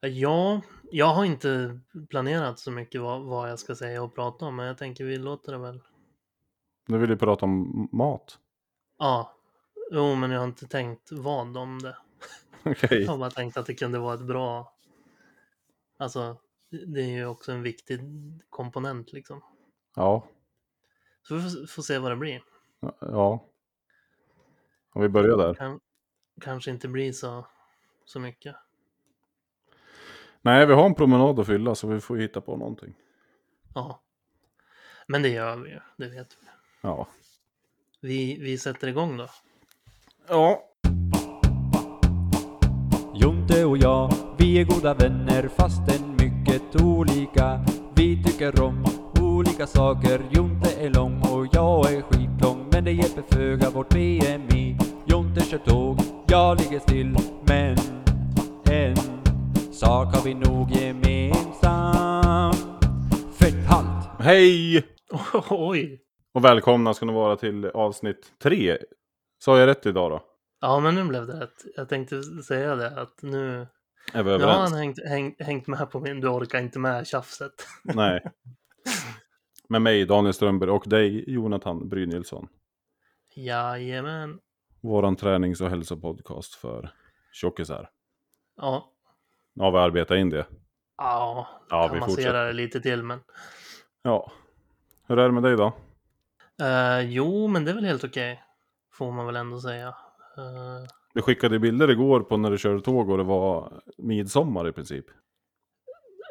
Ja, jag har inte planerat så mycket vad, vad jag ska säga och prata om, men jag tänker vi låter det väl. Nu vill du prata om mat. Ja, jo, men jag har inte tänkt vad om det. Okej. Jag har bara tänkt att det kunde vara ett bra... Alltså, det är ju också en viktig komponent liksom. Ja. Så vi får, får se vad det blir. Ja. Om vi börjar där. Kan, kanske inte blir så, så mycket. Nej, vi har en promenad att fylla så vi får hitta på någonting. Ja. Men det gör vi ju, det vet vi. Ja. Vi, vi sätter igång då. Ja. Jonte och jag, vi är goda vänner fastän mycket olika. Vi tycker om olika saker. Jonte är lång och jag är skitlång. Men det hjälper föga vårt BMI. Jonte kör tåg, jag ligger still. Men en sak har vi nog gemensam. Fett halt! Hej! Oj! Och välkomna ska ni vara till avsnitt tre. Sa jag rätt idag då? Ja, men nu blev det rätt. Jag tänkte säga det att nu, Är vi nu har överens? han hängt, hängt, hängt med på min du orkar inte med tjafset. Nej. Med mig, Daniel Strömberg, och dig, Jonathan Brynilsson. Jajamän. Våran tränings och hälsopodcast för tjockisar. Ja, har vi arbetat in det. ja, Ja, vi fortsätter. det lite till men. Ja. Hur är det med dig då? Eh, jo, men det är väl helt okej. Får man väl ändå säga. Eh, Du skickade bilder igår på när du körde tåg och det var midsommar i princip.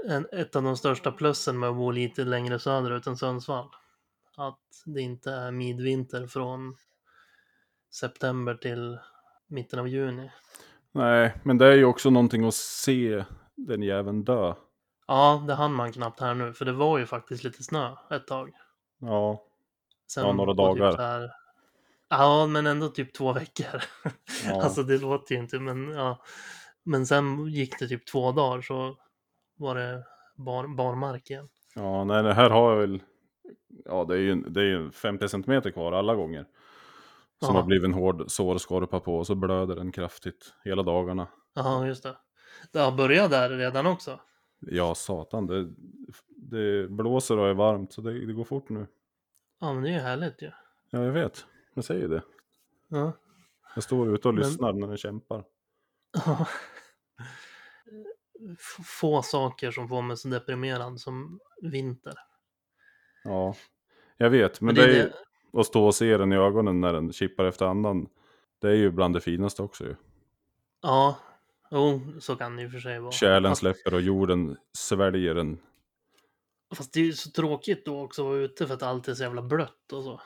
en, ett av de största plussen med att bo lite längre söderut än Sundsvall. Att det inte är midvinter från september till mitten av juni. Nej, men det är ju också någonting att se den jäveln dö. Ja, det hann man knappt här nu, för det var ju faktiskt lite snö ett tag. Ja, Sen Ja, några på dagar. Typ här, ja, men ändå typ två veckor. Ja. alltså det låter ju inte, men ja. Men sen gick det typ två dagar så var det bar, barmark igen. ja nej, det här har jag väl... Ja, det är ju, det är ju 50 centimeter kvar alla gånger. Som Ja. har blivit en hård sårskorpa på och så blöder den kraftigt hela dagarna. Ja, just det. Det har börjat där redan också. Ja, satan. Det, det blåser och är varmt så det, det går fort nu. Ja, men det är ju härligt ju. Ja, jag vet. Jag säger ju det. Ja. Jag står ute och Men- lyssnar när den kämpar. Ja. Få saker som får mig så deprimerad som vinter. Ja, jag vet. Men, Men det det är ju att stå och se den i ögonen när den kippar efter andan. Det är ju bland det finaste också ju. Ja, jo, så kan det och för sig vara. Kärlen Fast, släpper och jorden sväljer den. fast det är ju så tråkigt då också att vara ute för att allt är så jävla blött och så.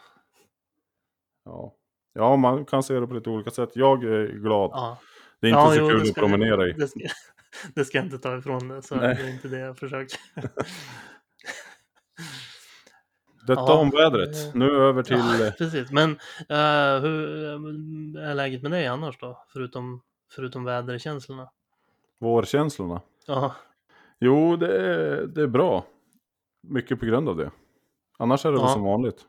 Ja. ja, man kan se det på lite olika sätt. Jag är glad. Ja. Det är inte ja, så jo, kul att promenera i. Det ska, det ska jag inte ta ifrån det, så Nej. det är inte det jag försöker. Detta Ja, om vädret. Nu över till... Ja, precis. Men eh, hur eh, är läget med dig annars då? Förutom, förutom väderkänslorna? Vårkänslorna. Ja, Jo, det är, det är bra. Mycket på grund av det. Annars är det väl Ja. som vanligt.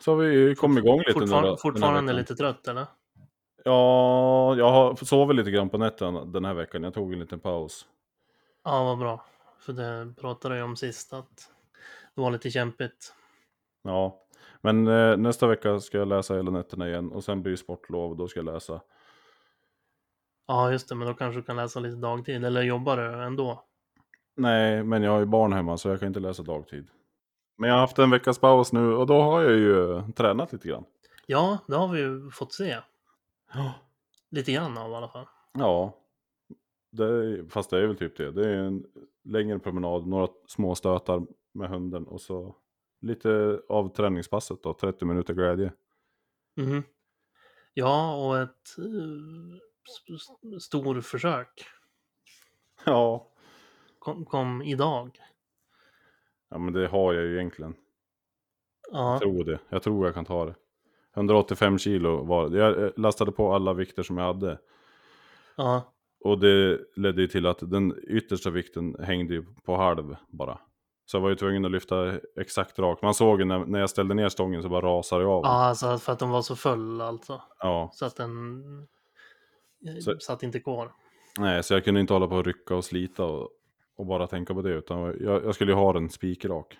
Så har vi kommit igång lite nu fortfarande, lite trött eller? Ja, jag har sovit lite grann på nätterna den här veckan. Jag tog en liten paus. Ja, vad bra. För det pratade jag om sist att det var lite kämpigt. Ja, men eh, nästa vecka ska jag läsa hela nätterna igen och sen blir det sportlov och då ska jag läsa. Ja, just det, men då kanske du kan läsa lite dagtid. Eller jobbar du ändå? Nej, men jag har ju barn hemma så jag kan inte läsa dagtid. Men jag har haft en veckas paus nu och då har jag ju tränat lite grann. Ja, det har vi ju fått se. Ja. Lite grann av i alla fall. Ja, det är, fast det är väl typ det. Det är en längre promenad, några små stötar med hunden och så lite av träningspasset då, 30 minuter glädje. Mhm. Ja, och ett uh, st- stor försök Ja. kom, kom idag. ja, men det har jag ju egentligen. Ja, Jag tror det. Jag tror jag kan ta det. 185 kilo var det. Jag eh, lastade på alla vikter som jag hade. ja, Och det ledde ju till att den yttersta vikten hängde ju på halv bara. Så jag var ju tvungen att lyfta exakt rakt. Man såg ju när, när jag ställde ner stången så bara rasade jag av. ja alltså för att de var så full alltså. Ja, Så att den Så- satt inte kvar. Nej, så jag kunde inte hålla på och rycka och slita och, och bara tänka på det. Utan jag, jag skulle ju ha den spikrak.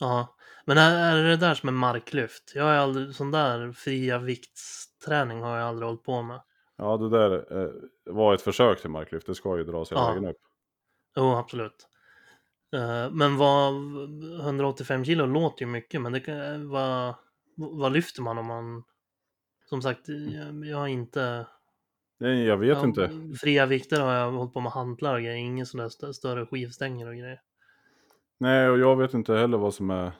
Ja, men är, är det där som är marklyft? Jag har aldrig, sån där fria viktsträning har jag aldrig hållit på med. Ja, det där eh, var ett försök till marklyft. Det ska ju dras hela Ja. vägen upp. Jo, absolut. Eh, Men vad, 185 kilo låter ju mycket, men det kan, vad, vad lyfter man om man... Som sagt, jag, jag har inte... Nej, jag vet ja, inte. Fria vikter har jag hållit på med hantlar och grejer, ingen där st- större skivstänger och grejer. Nej, och jag vet inte heller vad som är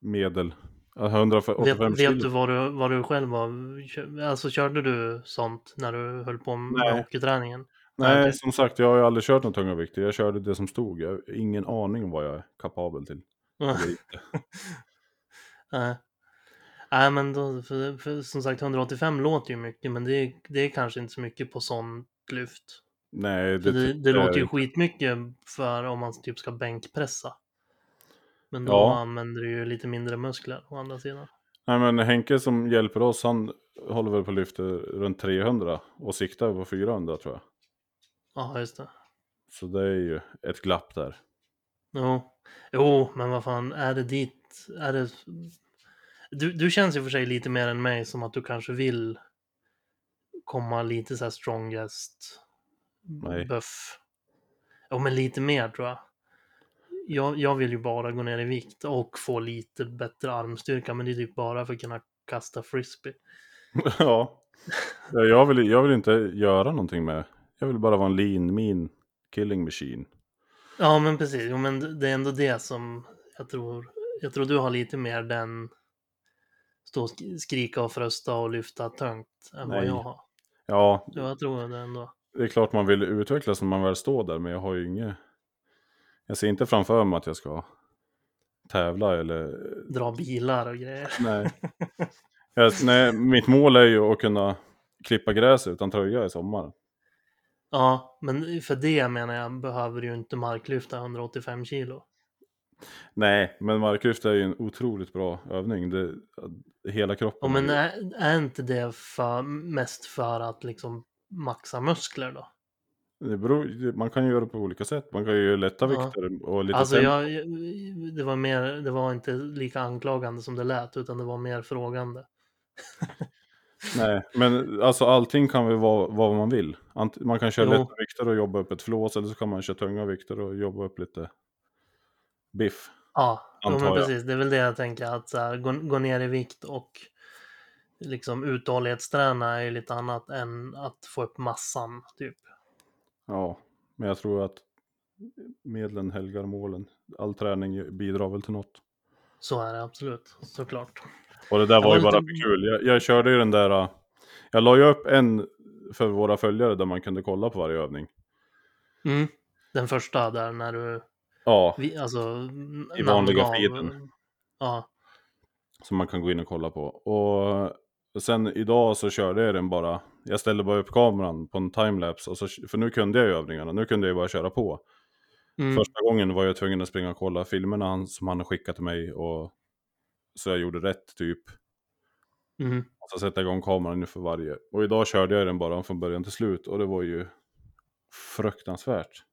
medel. Ja, 185 Vet, kilo. vet du vad du, vad du själv var? Alltså körde du sånt när du höll på med Nej. hockeyträningen? Nej, som sagt, jag har ju aldrig kört några tunga vikter. Jag körde det som stod. Jag har ingen aning om vad jag är kapabel till. Nej. Nej, men då, för, för, som sagt 185 låter ju mycket, men det, är- det är kanske inte så mycket på sånt lyft. Nej, det, det, det låter ju inte. skitmycket för om man typ ska bänkpressa. Men då Ja. använder du ju lite mindre muskler å andra sidan. Nej, men Henke som hjälper oss, han håller väl på att lyfta runt 300 och siktar på 400 tror jag. Ja, just det. Så det är ju ett glapp där. Jo. jo, men vad fan, är det dit, är det... Du, du känns ju för sig lite mer än mig som att du kanske vill komma lite så här strongest Nej. buff. Jo, men lite mer tror jag. jag. Jag vill ju bara gå ner i vikt och få lite bättre armstyrka, men det är typ bara för att kunna kasta frisbee. ja. Ja, Jag vill, jag vill inte göra någonting med. Jag vill bara vara en lean, mean killing machine. Ja, men precis. Jo, men det är ändå det som jag tror. Jag tror du har lite mer den stå och sk- skrika och frösta och lyfta tungt än vad Nej. jag har. Ja, Ja, jag tror det ändå. det är klart man vill utvecklas när man väl står där, men jag har ju inget... Jag ser inte framför mig att jag ska tävla eller... Dra bilar och grejer. Nej. jag, nej mitt mål är ju att kunna klippa gräs utan tröja i sommar. Ja, men för det menar jag behöver du ju inte marklyfta 185 kilo. Nej, men marklyft är ju en otroligt bra övning. Det, hela kroppen. Ja, men är, är inte det för, mest för att liksom maxa muskler då? det beror, man kan ju göra det på olika sätt. Man kan ju göra lätta Ja. vikter och lite Alltså jag, det var mer, det var inte lika anklagande som det lät, utan det var mer frågande. Nej, men alltså allting kan väl vara vad man vill. Ant, man kan köra Jo. lätta vikter och jobba upp ett flås eller så kan man köra tunga vikter och jobba upp lite biff. Ja, men precis. Det är väl det jag tänker, att så här, gå, gå ner i vikt och liksom uthållighetsträna är lite annat än att få upp massan, typ. Ja, men jag tror att medlen helgar målen. All träning bidrar väl till något. Så är det absolut, såklart. Och det där var var ju bara lite- för kul. Jag, jag körde ju den där, äh, jag la ju upp en för våra följare där man kunde kolla på varje övning. Mm. Den första där när du, Ja, vi- alltså, I vanliga feeden. Ja, som man kan gå in och kolla på. Och sen idag så körde jag den bara, jag ställde bara upp kameran på en timelapse, och så, för nu kunde jag ju övningarna, nu kunde jag ju bara köra på. mm. Första gången var jag tvungen att springa och kolla filmerna som han skickade till mig, och så jag gjorde rätt typ. Mm. Och så sätta igång kameran nu för varje. Och idag körde jag den bara från början till slut, och det var ju fruktansvärt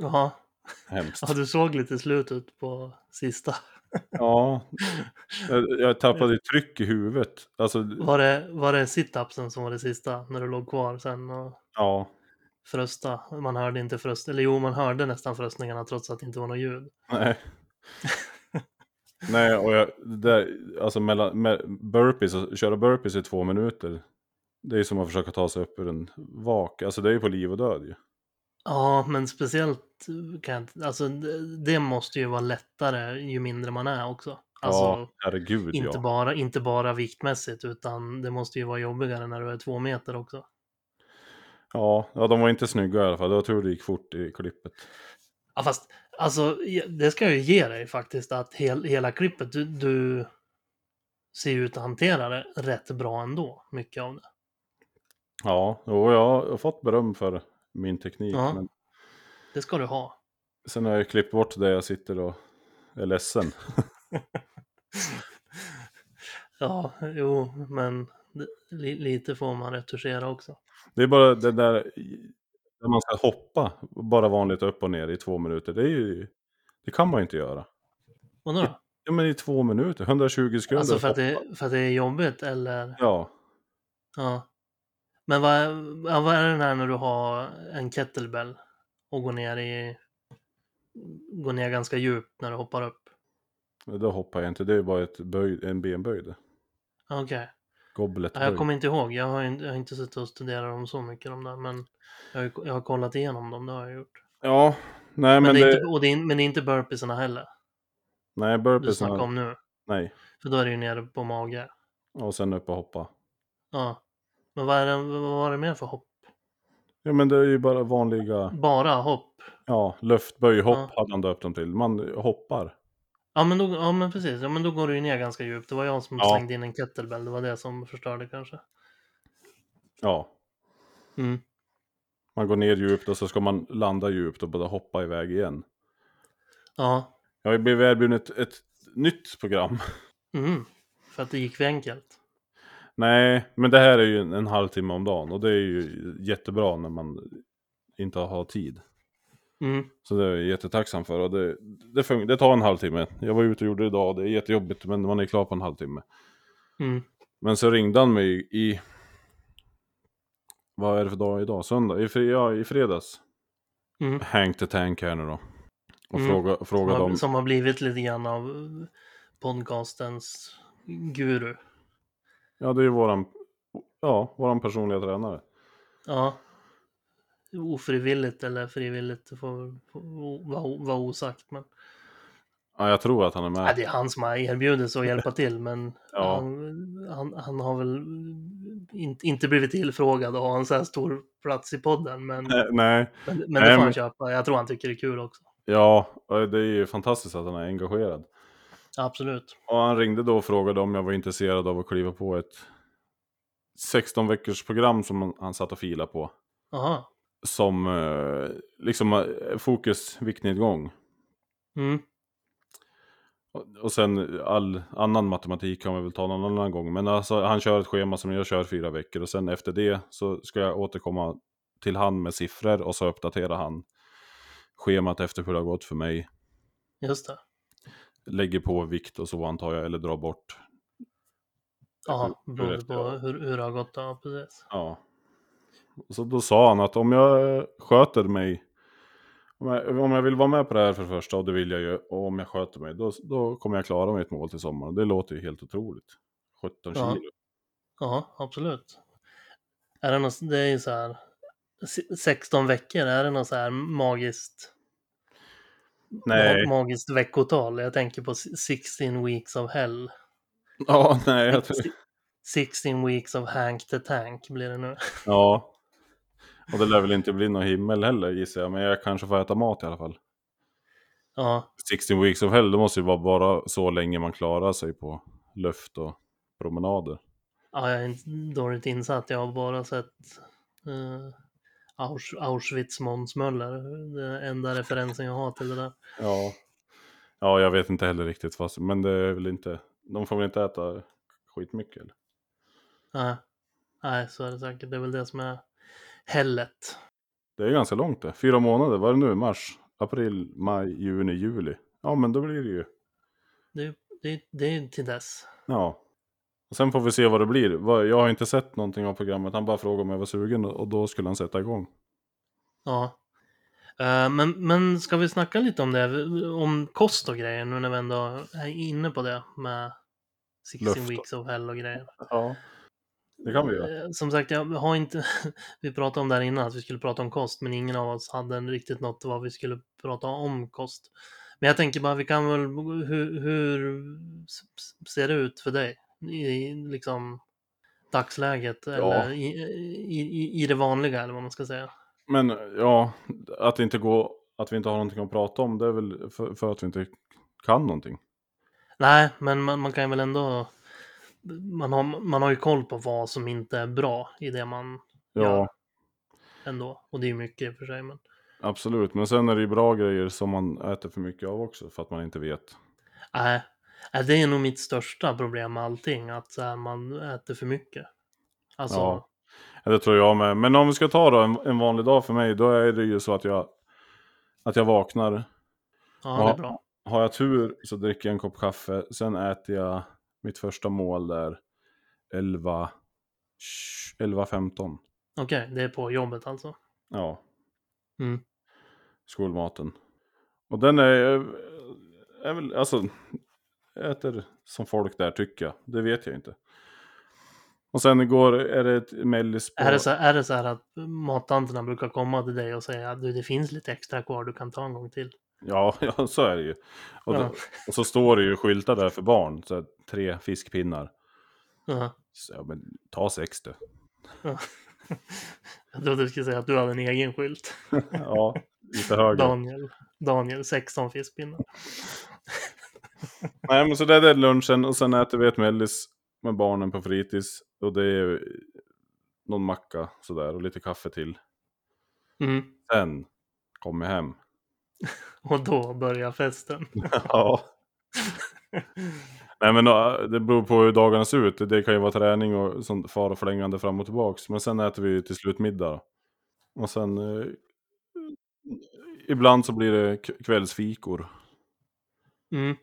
Jaha. hemskt. Ja, du såg lite slutet på sista. Ja, jag, jag tappade tryck i huvudet. Alltså, Var det, var det sit-upsen som var det sista, när du låg kvar sen och ja. frösta? Man hörde inte fröst, eller jo, man hörde nästan fröstningarna trots att det inte var något ljud. Nej. Nej, och jag, där, alltså mellan, med burpees, köra burpees i två minuter. Det är som att försöka ta sig upp ur en vak. Alltså det är ju på liv och död ju. Ja, men speciellt kan jag alltså det, det måste ju vara lättare ju mindre man är också. Alltså, ja, herregud inte, ja. bara, inte bara viktmässigt, utan det måste ju vara jobbigare när du är två meter också. ja. Ja, de var inte snygga i alla fall. Det var tur det gick fort i klippet. Ja, fast alltså, det ska jag ju ge dig faktiskt, att hel, hela klippet, du, du ser ut att hantera det rätt bra ändå, mycket av det. Ja, och jag har fått beröm för min teknik. Ja. Men Det ska du ha. sen har jag klippt bort det jag sitter och är ledsen. Ja, jo, men lite får man retuschera också. Det är bara det där där man ska hoppa bara vanligt upp och ner i två minuter. Det är ju, det kan man ju inte göra. Vadå då? Ja men i två minuter, 120 sekunder. Alltså för att, det, för att det är jobbigt eller? Ja, Ja. Men vad, ja, vad är det här när du har en kettlebell och går ner i går ner ganska djupt när du hoppar upp? då hoppar jag inte. Det är bara ett böj, en benböj det. Okej. Goblet Ja, jag kommer inte ihåg. Jag har, inte- jag har inte suttit och studerat dem så mycket de där, men jag har, jag har kollat igenom dem, det har jag gjort. Ja, nej Men, men, det, är inte, det är, men det är inte burpeesarna heller, nej, du burpees. snackar om nu. Nej, För då är det ju nere på mage. och sen upp och hoppa. Ja. Men vad, är det, vad var det mer för hopp? Ja men det är ju bara vanliga, Bara hopp? ja, luftböjhopp Ja. hade han döpt dem till. Man hoppar. Ja men, då, ja men precis, ja, men då går du ju ner ganska djupt. Det var jag som Ja. slängde in en kettlebell, det var det som förstörde kanske. Ja, Mm. man går ner djupt och så ska man landa djupt och bara hoppa iväg igen. Ja. Jag har blivit erbjuden ett, ett nytt program. Mm. För att det gick för enkelt. Nej, men det här är ju en, en halvtimme om dagen och det är ju jättebra när man inte har tid. Mm. Så det är jag jättetacksam för och det, det, fun- det tar en halvtimme. Jag var ute och gjorde det idag, det är jättejobbigt men man är klar på en halvtimme. Mm. Men så ringde han mig i... Vad är det för dag idag? Söndag? I, fri, ja, i fredags. Mm. Hank the Tank här nu då. Och Mm. fråga, Som, frågade har, om... som har blivit lite grann av podcastens guru. Ja, det är ju våran... Ja, våran personliga tränare. Ja. Ofrivilligt eller frivilligt, det får, vara, osagt. Men... Ja, jag tror att han är med. Ja, det är han som har erbjudit sig att hjälpa till, men Ja. han, han, han har väl inte, inte blivit tillfrågad att ha en så här stor plats i podden. Men, Eh, Nej, men, men Nej, det får han men- köpa. Jag tror han tycker det är kul också. ja, det är ju fantastiskt att han är engagerad. Absolut. Och han ringde då och frågade om jag var intresserad av att kliva på ett 16 veckors program som han, satt och filade på. Jaha. Som eh, liksom eh, fokus viktnedgång. Mm. Och- sen all annan matematik kan vi väl ta någon annan gång. Men alltså, han kör ett schema som jag kör fyra veckor. Och sen efter det så ska jag återkomma till han med siffror. Och så uppdaterar han schemat efter hur det har gått för mig. Just det. Lägger på vikt och så antar jag. Eller drar bort. Ja, beroende på hur, hur det har gått. Ja, precis. Ja. Så då sa han att om jag sköter mig. Om jag, om jag vill vara med på det här för det första. Och det vill jag ju. Och om jag sköter mig. Då, då kommer jag klara mitt mål till sommaren. Det låter ju helt otroligt. 17 Ja. kilo. Ja, absolut. Är det, något, det är ju så här. se- 16 veckor, är det något så här magiskt, Nej. ma- magiskt veckotal? Jag tänker på si- 16 weeks of hell. Ja, nej. Jag tror, 16 weeks of Hank the Tank blir det nu. ja. Och det lär väl inte bli någon himmel heller gissar jag. Men jag kanske får äta mat i alla fall. Ja, 16 weeks of hell, det måste ju vara bara så länge man klarar sig på luft och promenader. ja jag är inte dåligt insatt. Jag har bara sett Aus Auschwitz Måns Möller. Det är enda referensen jag har till det där. Ja. Ja, jag vet inte heller riktigt. Fast, men det är väl inte... De får väl inte äta skitmycket eller? Nej, nej, så är det säkert. Det är väl det som är hellet. Det är ganska långt det. Fyra månader, vad är det nu? Mars, april, maj, juni, juli. Ja, men då blir det ju... Det, det, det är till dess. Ja. Och sen får vi se vad det blir. Jag har inte sett någonting av programmet. Han bara frågade om jag var sugen och då skulle han sätta igång. Ja. Eh, men, men ska vi snacka lite om det? Om kost och grejer nu när vi ändå är inne på det med 16 Luft. weeks of hell och grejer. Ja. Det kan vi göra. Eh, Som sagt, jag har inte... vi pratade om det här innan, att vi skulle prata om kost, men ingen av oss hade riktigt något vad vi skulle prata om kost. Men jag tänker bara, vi kan väl... Hur, hur ser det ut för dig? I liksom dagsläget, eller i, i, i, i det vanliga, eller vad man ska säga. Men ja, att det inte går, att vi inte har någonting att prata om, det är väl för, för att vi inte kan någonting. Nej, men man, man kan väl ändå... Man har, man har ju koll på vad som inte är bra i det man Ja, Ja. ändå. Och det är ju mycket i och för sig, men... absolut. Men sen är det ju bra grejer som man äter för mycket av också, för att man inte vet. Nej, nej, det är nog mitt största problem med allting, att här, man äter för mycket. Alltså, Ja. Det tror jag med. Men om vi ska ta då en, en vanlig dag för mig, då är det ju så att jag, att jag vaknar. Ja, det är bra. Har jag tur så dricker jag en kopp kaffe, sen äter jag mitt första mål där 11, 11.15. Okej, det är på jobbet alltså. Ja, Mm. skolmaten. Och den är, är väl, alltså, äter som folk där tycker jag. Det vet jag inte. Och sen igår är det ett mellis på... Är, det så, är det så här att mattanterna brukar komma till dig och säga att du, det finns lite extra kvar, du kan ta en gång till? Ja, ja, så är det ju. Och, Ja. då, och så står det ju skyltar där för barn, så här, tre fiskpinnar. Ja. Så, ja, men ta sex du. Jag trodde du skulle säga att du hade en egen skylt. Ja, lite högre. Daniel, Daniel 16 fiskpinnar. Nej, men så det är lunchen och sen äter vi ett mellis med barnen på fritids. Och det är någon macka sådär och lite kaffe till. Mm. Sen kommer jag hem. Och då börjar festen. Ja. Nej men det beror på hur dagarna ser ut. Det kan ju vara träning och sånt fara förlängande fram och tillbaks. Men sen äter vi till slut middag. Och sen eh, ibland så blir det kvällsfikor. Mm.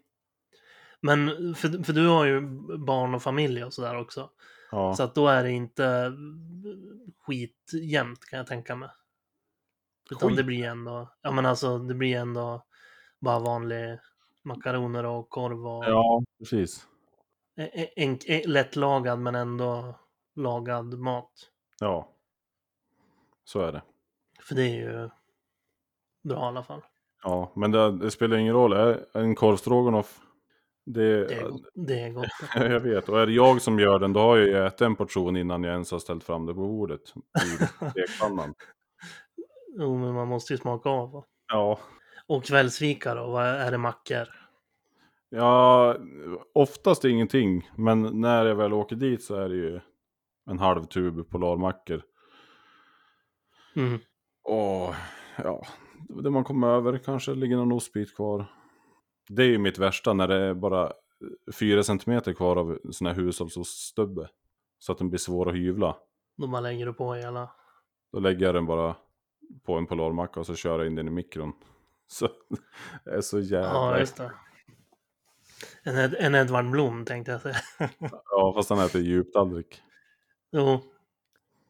Men för, för du har ju barn och familj och sådär också. Ja. Så att då är det inte skitjämnt kan jag tänka mig. Utan det blir ändå, ja men alltså det blir ändå bara vanlig makaroner och korv och ja, precis. en, en, en, lättlagad men ändå lagad mat. Ja. Så är det. För det är ju bra i alla fall. Ja, men det, det spelar ingen roll. Är en korvstroganoff, det, Det är, gott. Det är gott. jag vet. Och är det jag som gör den, då har jag ju ätit en portion innan jag ens har ställt fram det på bordet. I stekpannan. Jo, men man måste ju smaka av. va? Ja. Och kvällsfika då, vad är det mackor? ja, oftast ingenting. Men när jag väl åker dit så är det ju en halv tub polarmackor. Mm. Och ja, det man kommer över kanske ligger någon ostbit kvar. Det är ju mitt värsta när det är bara fyra centimeter kvar av sån här hushållsoststubbe. Så att den blir svår att hyvla. Då bara lägger du på hela. Då lägger jag den bara på en polarmacka och så kör jag in den i mikron. Så det är så jävla... Ja, just det. En, Ed- en Edvard Blom tänkte jag säga. Ja, fast han äter djuptallrik. jo.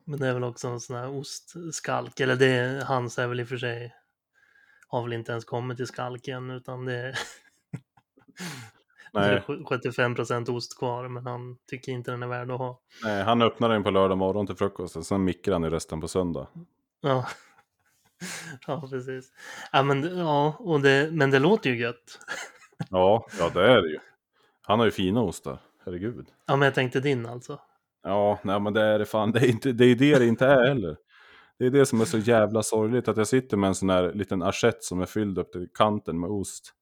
Men det är väl också en sån här ostskalk. Eller det, hans är väl i och för sig. Har väl inte ens kommit till skalk än utan det är, det är Nej, sju- 75% ost kvar. Men han tycker inte den är värd att ha. nej, han öppnar den på lördag morgon till frukosten, sen mikrar han i resten på söndag. Ja. Ja, precis. Ja, men, ja, och det, men det låter ju gött. Ja, ja det är det ju. Han har ju fina ostar, herregud. Ja, men jag tänkte din alltså. Ja, nej men det är det fan, det är, inte, det är det det inte är heller. Det är det som är så jävla sorgligt, att jag sitter med en sån här liten assiett som är fylld upp till kanten med ost.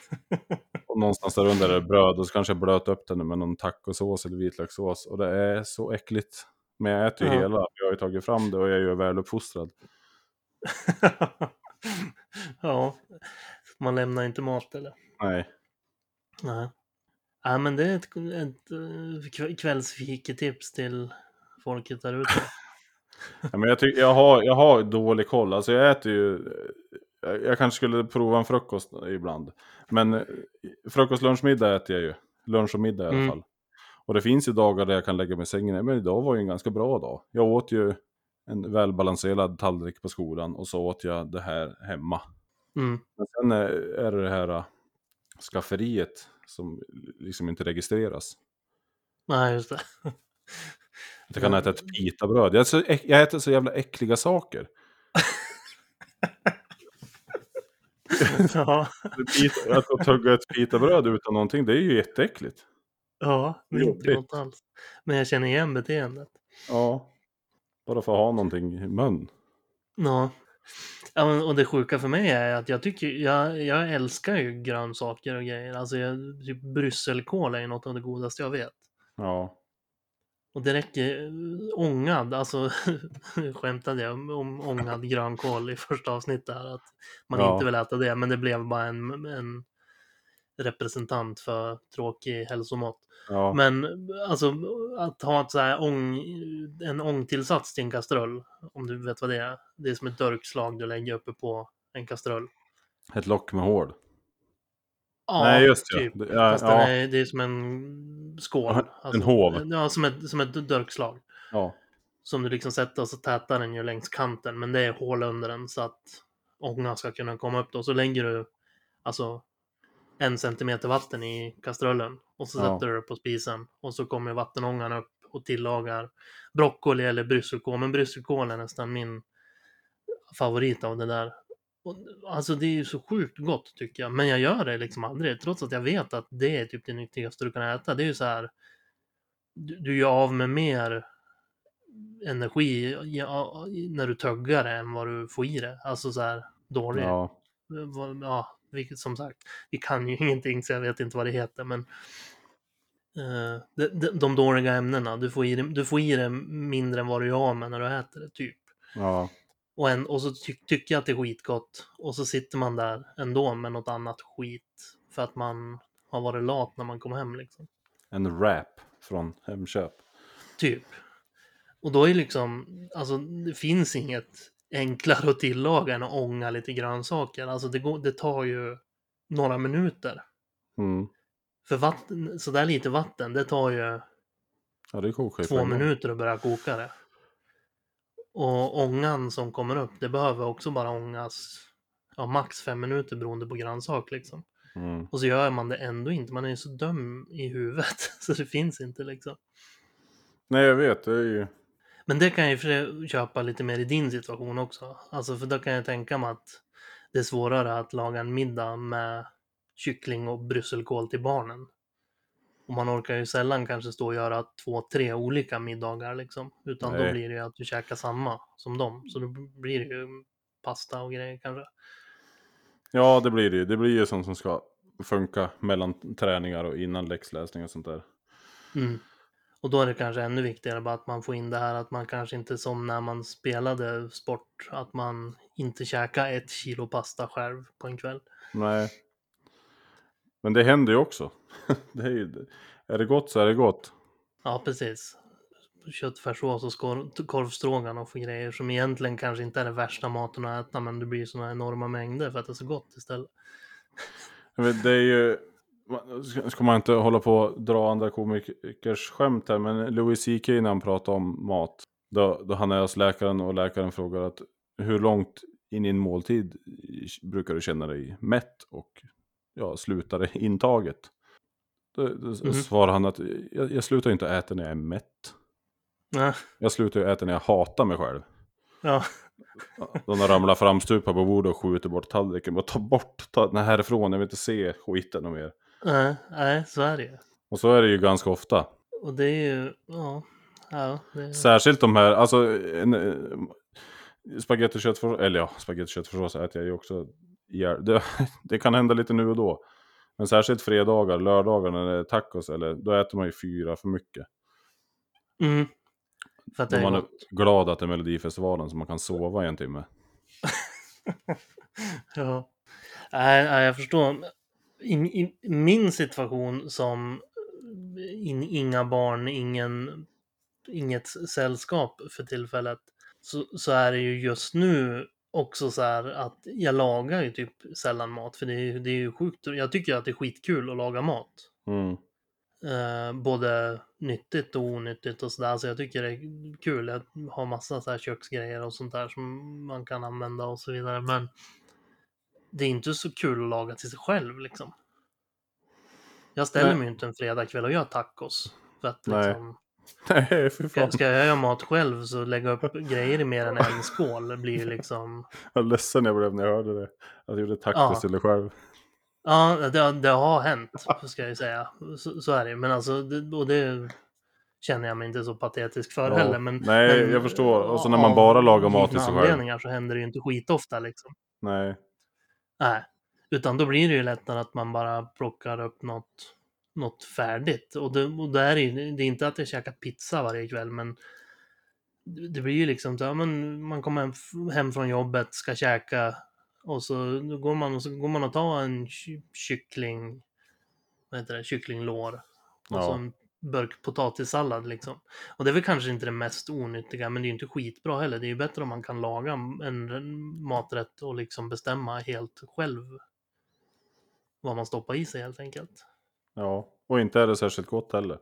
Och någonstans där under är det bröd och så kanske jag blöt upp den med någon tacosås eller vitlökssås. Och det är så äckligt. Men jag äter ju Ja. hela, jag har ju tagit fram det och jag är ju väluppfostrad. ja, man lämnar inte mat eller? Nej, Nej. Ja, men det är ett, ett eh, kv- kvällsfiketips till folket där ute. Ja, men jag, tycker jag, har, jag har dålig koll. Alltså jag äter ju... Jag, jag kanske skulle prova en frukost ibland. Men eh, frukost, lunch, middag äter jag ju. Lunch och middag i alla Mm. fall. Och det finns ju dagar där jag kan lägga mig i sängen. Men idag var ju en ganska bra dag. Jag åt ju en välbalanserad tallrik på skolan och så åt jag det här hemma. Mm. Men sen är, är det det här äh, skafferiet som liksom inte registreras. Nej, just det. Att jag kan äta ett pitabröd. Jag, så, jag äter så jävla äckliga saker. ja, Pita- Att att tugga ett pitabröd utan någonting, det är ju jätteäckligt. ja, det är inte alls. Men jag känner igen beteendet. Ja. Bara för att ha någonting i mun. Ja. ja och det sjuka för mig är att jag tycker, jag, jag älskar ju grönsaker och grejer. Alltså jag, typ brysselkål är ju något av det godaste jag vet. Ja. Och det räcker, ångad, alltså skämtade jag om, om ångad grönkål i första avsnittet här, att man Ja. inte vill äta det, men det blev bara en, en representant för tråkig hälsomat. Ja, Men alltså att ha ett så här ång, en ångtillsats till en kastrull, om du vet vad det är. Det är som ett dörkslag du lägger uppe på en kastrull. ett lock med hål. Ja, Nej, just det. typ. Ja, Fast ja. den är, det är som en skål. Alltså, En håv. Ja, som ett, som ett dörkslag. Ja, Som du liksom sätter och så tätar den ju längs kanten. Men det är hål under den så att ångan ska kunna komma upp då. Så lägger du alltså en centimeter vatten i kastrullen. Och så Ja. sätter du det på spisen. Och så kommer vattenångan upp och tillagar broccoli eller brysselkål. Men brysselkål är nästan min favorit av det där. Och, alltså det är ju så sjukt gott tycker jag. Men jag gör det liksom aldrig. Trots att jag vet att det är typ det nyttigaste du kan äta. Det är ju så här. Du, du gör av med mer energi ja, när du tuggar det än vad du får i det. Alltså så här dåligt. ja. Vad- Ja, vilket som sagt. Vi kan ju ingenting så jag vet inte vad det heter. Men eh, de, de, de dåliga ämnena. Du får, i det, du får i det mindre än vad du gör av med när du äter det typ. ja. Och, en, och så ty, tycker jag att det är skitgott. Och så sitter man där ändå med något annat skit. För att man har varit lat när man kom hem liksom. En wrap från Hemköp. Typ. Och då är liksom, alltså det finns inget enklare att tillaga än att ånga lite grönsaker. Alltså det, går, det tar ju några minuter. Mm. För vatten, så där lite vatten, det tar ju Ja, det två minuter att börja koka det. Och ångan som kommer upp, det behöver också bara ångas ja, max fem minuter beroende på grönsak liksom. Mm. Och så gör man det ändå inte, man är ju så dum i huvudet så det finns inte liksom. Nej, jag vet. Det är ju... Men det kan jag ju för köpa lite mer i din situation också. Alltså för då kan jag tänka mig att det är svårare att laga en middag med kyckling och brysselkål till barnen. Och man orkar ju sällan kanske stå och göra två, tre olika middagar liksom. Utan Nej. då blir det ju att du käkar samma som dem. Så då blir det ju pasta och grejer kanske. Ja, det blir det ju. Det blir ju sånt som ska funka mellan träningar och innan läxläsning och sånt där. Mm. Och då är det kanske ännu viktigare bara att man får in det här att man kanske inte som när man spelade sport, att man inte käkar ett kilo pasta själv på en kväll. Nej. Men det händer ju också. det är, ju... är det gott så är det gott. Ja, precis. Köttfärssås och korvstroganoff och grejer som egentligen kanske inte är det värsta maten att äta, men det blir såna enorma mängder för att det är så gott istället. Det är ju... Ska man inte hålla på och dra andra komikers skämt här, men Louis CK när han pratar om mat, då, då han är hos läkaren och läkaren frågar att hur långt in i en måltid brukar du känna dig mätt och ja, slutar intaget? Då, då Mhm. svarar han att jag, jag slutar inte äta när jag är mätt. Ja, Jag slutar äta när jag hatar mig själv. ja, han ramlar framstupa på bordet och skjuter bort tallriken. Bara ta bort ta den härifrån, jag vill inte se skiten och mer. Nej, nej, så är det ju. Och så är det ju ganska ofta. Och det är ju, ja, ja, det, Särskilt de här, alltså en, eh, spagetti och köttfärssås, eller ja, spagetti och köttfärssås äter jag ju också ihjäl. Det, det kan hända lite nu och då. Men särskilt fredagar, lördagar när det är tacos, eller, då äter man ju fyra för mycket. mm, för att det är man är gott. glad att det är Melodifestivalen så man kan sova i en timme. Ja. Nej, nej, jag förstår. I, I min situation som in, inga barn, ingen, inget sällskap för tillfället, så, så är det ju just nu också så här att jag lagar ju typ sällan mat, för det är, det är ju sjukt. Jag tycker att det är skitkul att laga mat. Mm. Eh, både nyttigt och onyttigt och sådär. Så jag tycker det är kul. Jag har massa så här köksgrejer och sånt där som man kan använda och så vidare. Men det är inte så kul att laga till sig själv liksom. Jag ställer Nej. mig ju inte en fredagkväll och gör tacos. För att Nej. liksom, Nej, för fan. ska jag göra mat själv så lägga upp grejer i mer än en skål blir ju liksom... Vad ledsen jag blev när jag hörde det. Att jag gjorde tacos Ja. till dig själv. Ja, det, det har hänt, ska jag ju säga. Så, så är det. Men alltså, det, och det känner jag mig inte så patetisk för Ja, heller. Men, nej, men, jag förstår. Och så när av man bara lagar mat till sig själv. så händer det ju inte skitofta liksom. Nej. Nej, utan då blir det ju lättare att man bara plockar upp något, något färdigt. Och det, och det, är det är inte att jag käkar pizza varje kväll, men det blir ju liksom så, ja, men man kommer hem, hem från jobbet, ska käka och så går man och så går man och tar en ky- kyckling vad heter det, kycklinglår. Och Ja. så en burk potatissallad liksom. Och det är väl kanske inte det mest onyttiga, men det är ju inte skitbra heller. Det är ju bättre om man kan laga en maträtt och liksom bestämma helt själv vad man stoppar i sig helt enkelt. Ja, och inte är det särskilt gott heller.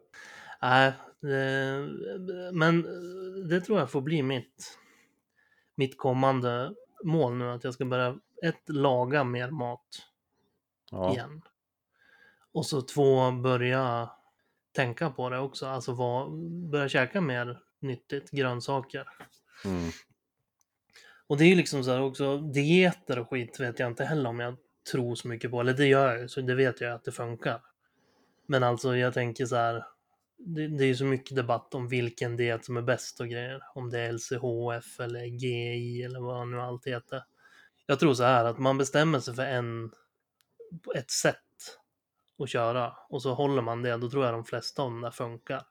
Nej, det, men det tror jag får bli mitt, mitt kommande mål nu. Att jag ska börja, ett, laga mer mat Ja, igen. Och så två, börja tänka på det också. Alltså vad, börja käka mer nyttigt, grönsaker. mm. Och det är ju liksom så här också, dieter och skit vet jag inte heller om jag tror så mycket på. Eller det gör jag ju, så det vet jag att det funkar. Men alltså jag tänker så här, det, det är ju så mycket debatt om vilken diet som är bäst och grejer. Om det är LCHF eller GI eller vad nu allt heter. Jag tror så här att man bestämmer sig för en, ett sätt att köra och så håller man det, då tror jag de flesta av dem där funkar.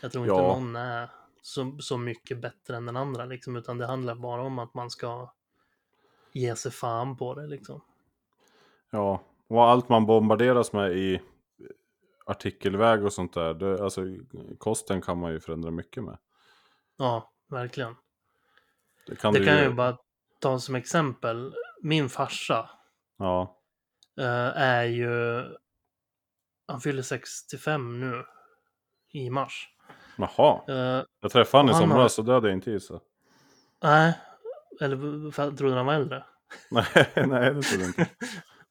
Jag tror inte Ja. någon är så, så mycket bättre än den andra liksom, utan det handlar bara om att man ska ge sig fan på det liksom. ja. Och allt man bombarderas med i artikelväg och sånt där. Det, alltså, kosten kan man ju förändra mycket med. Ja, verkligen. Det kan, Det kan jag ju bara ta som exempel. Min farsa Ja, eh, är ju... Han fyller 65 nu i mars. jaha. Eh, Jag träffade han i Han har- somras så det hade jag inte gissat. nej, eller trodde han var äldre? Nej, nej det trodde jag inte.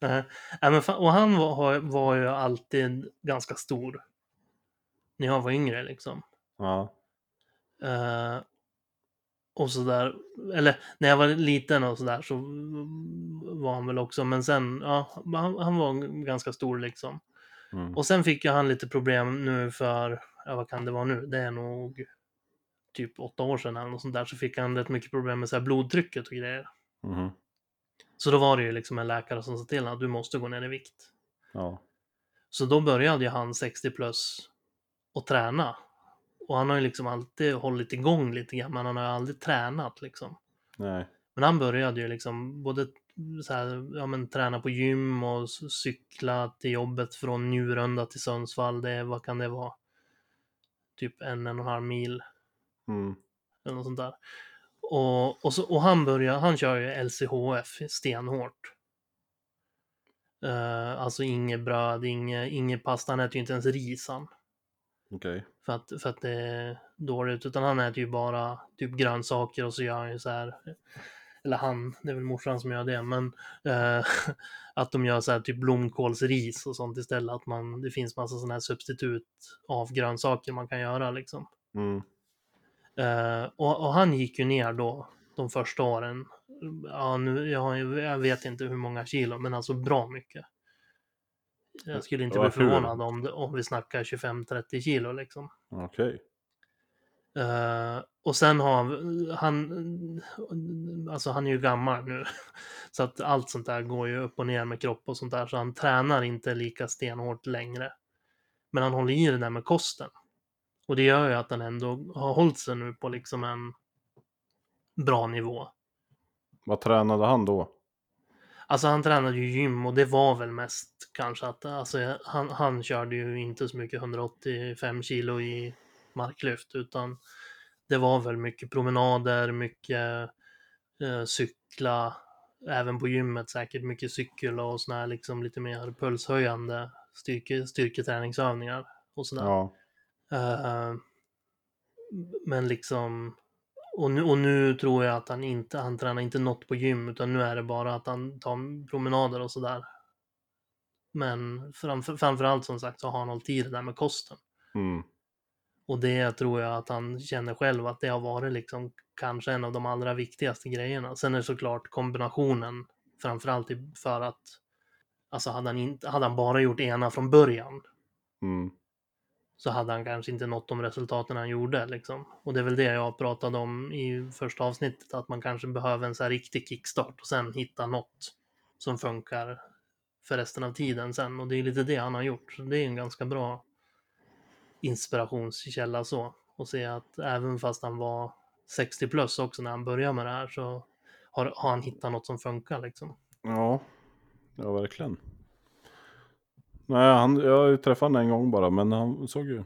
Nej, men och han var, var ju alltid ganska stor. När jag var yngre liksom. Ja, Eh, och sådär. Eller när jag var liten och sådär så var han väl också. Men sen, ja, han, han var ganska stor liksom. Mm. Och sen fick ju han lite problem nu för, ja vad kan det vara nu? Det är nog typ åtta år sedan eller något sånt där. Så fick han rätt mycket problem med så här blodtrycket och grejer. Mhm. Så då var det ju liksom en läkare som sa till honom att du måste gå ner i vikt. ja. Så då började ju han 60 plus och träna. Och han har ju liksom alltid hållit igång lite grann, men han har ju aldrig tränat liksom. Nej. Men han började ju liksom både så här, ja, men, träna på gym och cykla till jobbet från Njurunda till Sundsvall. Det, vad kan det vara? Typ en, en och en halv mil Mm. eller något sånt där. Och, och, så, och han börjar, han kör ju LCHF stenhårt. Uh, alltså inget bröd, inget, inget pasta, han äter ju inte ens ris han. Okej. För att, för att det är dåligt, utan han äter ju bara typ grönsaker och så gör han ju så här. Eller han, det är väl morsan som gör det, men eh, att de gör så här typ blomkålsris och sånt istället. Att man, det finns massa sådana här substitut av grönsaker man kan göra liksom. Mm. Eh, och, och han gick ju ner då de första åren. Ja, nu, jag, jag vet inte hur många kilo, men alltså bra mycket. Jag skulle inte bli förvånad om, om vi snackar 25-30 kilo liksom. Okej. Eh, och sen har han, alltså han är ju gammal nu, så att allt sånt där går ju upp och ner med kropp och sånt där, så han tränar inte lika stenhårt längre. Men han håller i det där med kosten. Och det gör ju att han ändå har hållit sig nu på liksom en bra nivå. Vad tränade han då? Alltså han tränade ju gym och det var väl mest kanske att alltså, han, han körde ju inte så mycket 185 kilo i marklyft utan det var väl mycket promenader, mycket eh, cykla, även på gymmet säkert mycket cykel och såna här liksom lite mer pulshöjande styrke, styrketräningsövningar och sådär. Ja. Eh, men liksom, och nu, och nu tror jag att han inte, han tränar inte något på gym, utan nu är det bara att han tar promenader och sådär. Men framför, framförallt som sagt så har han hållit i det där med kosten. Mm. Och det tror jag att han känner själv att det har varit liksom kanske en av de allra viktigaste grejerna. Sen är det såklart kombinationen, framförallt för att alltså hade han, inte, hade han bara gjort ena från början Mm. så hade han kanske inte nått de resultaten han gjorde. Liksom. Och det är väl det jag pratade om i första avsnittet, att man kanske behöver en så här riktig kickstart och sen hitta något som funkar för resten av tiden sen. Och det är lite det han har gjort. Så det är en ganska bra inspirationskälla så. Och se att även fast han var 60 plus också när han började med det här så har, har han hittat något som funkar liksom. Ja. Ja, verkligen. Nej, han, jag träffade honom en gång bara, men han såg ju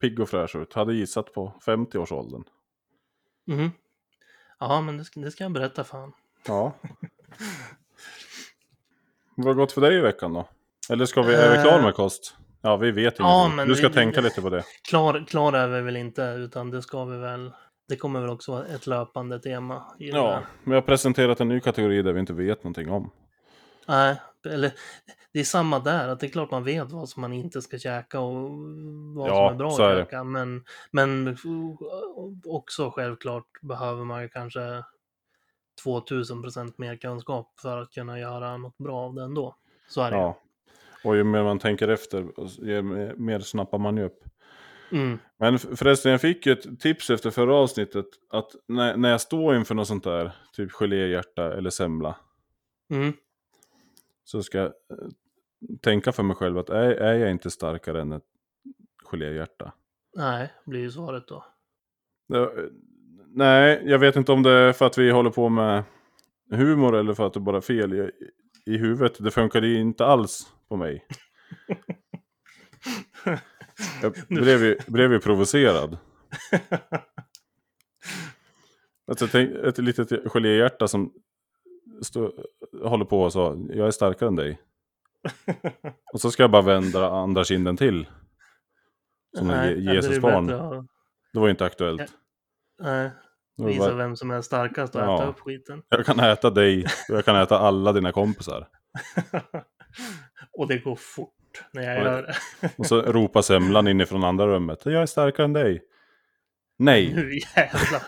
pigg och fräsch ut. Hade gissat på 50-årsåldern. Mhm. Ja, men det ska, det ska jag berätta för han. Ja. Vad har gått för dig i veckan då? Eller ska vi, är vi klara med kost? Ja, vi vet Ja, ingenting. Du ska vi- tänka lite på det. Klar, klar är vi väl inte, utan det ska vi väl... Det kommer väl också vara ett löpande tema Ja, men jag har presenterat en ny kategori där vi inte vet någonting om. Nej, eller det är samma där, att det är klart man vet vad som man inte ska käka och vad Ja, som är bra så är att käka. Men, men också självklart behöver man ju kanske 2000 procent mer kunskap för att kunna göra något bra av det ändå. Så är det Ja. Och ju mer man tänker efter, ju mer- snappar man ju upp. Mm. Men förresten, jag fick ju ett tips efter förra avsnittet att när, när jag står inför något sånt där, typ geléhjärta eller semla, Mm. så ska jag eh, tänka för mig själv att är, är jag inte starkare än ett geléhjärta? Nej, blir ju svaret då. Eh, Nej, jag vet inte om det är för att vi håller på med humor eller för att det bara är fel i, i huvudet. Det funkade ju inte alls på mig. Jag blev ju, blev ju provocerad. Alltså, tänk, ett litet geléhjärta som stå, håller på och sa jag är starkare än dig. Och så ska jag bara vända andra kinden till. Som Nej, Je- ja, det var ju inte aktuellt. Nej, visa vem som är starkast och Ja. äta upp skiten. jag kan äta dig och jag kan äta alla dina kompisar. och det går fort när jag Oj. gör det. Och så ropar semlan inifrån andra rummet. Jag är starkare än dig. Nej, Nu jävlar.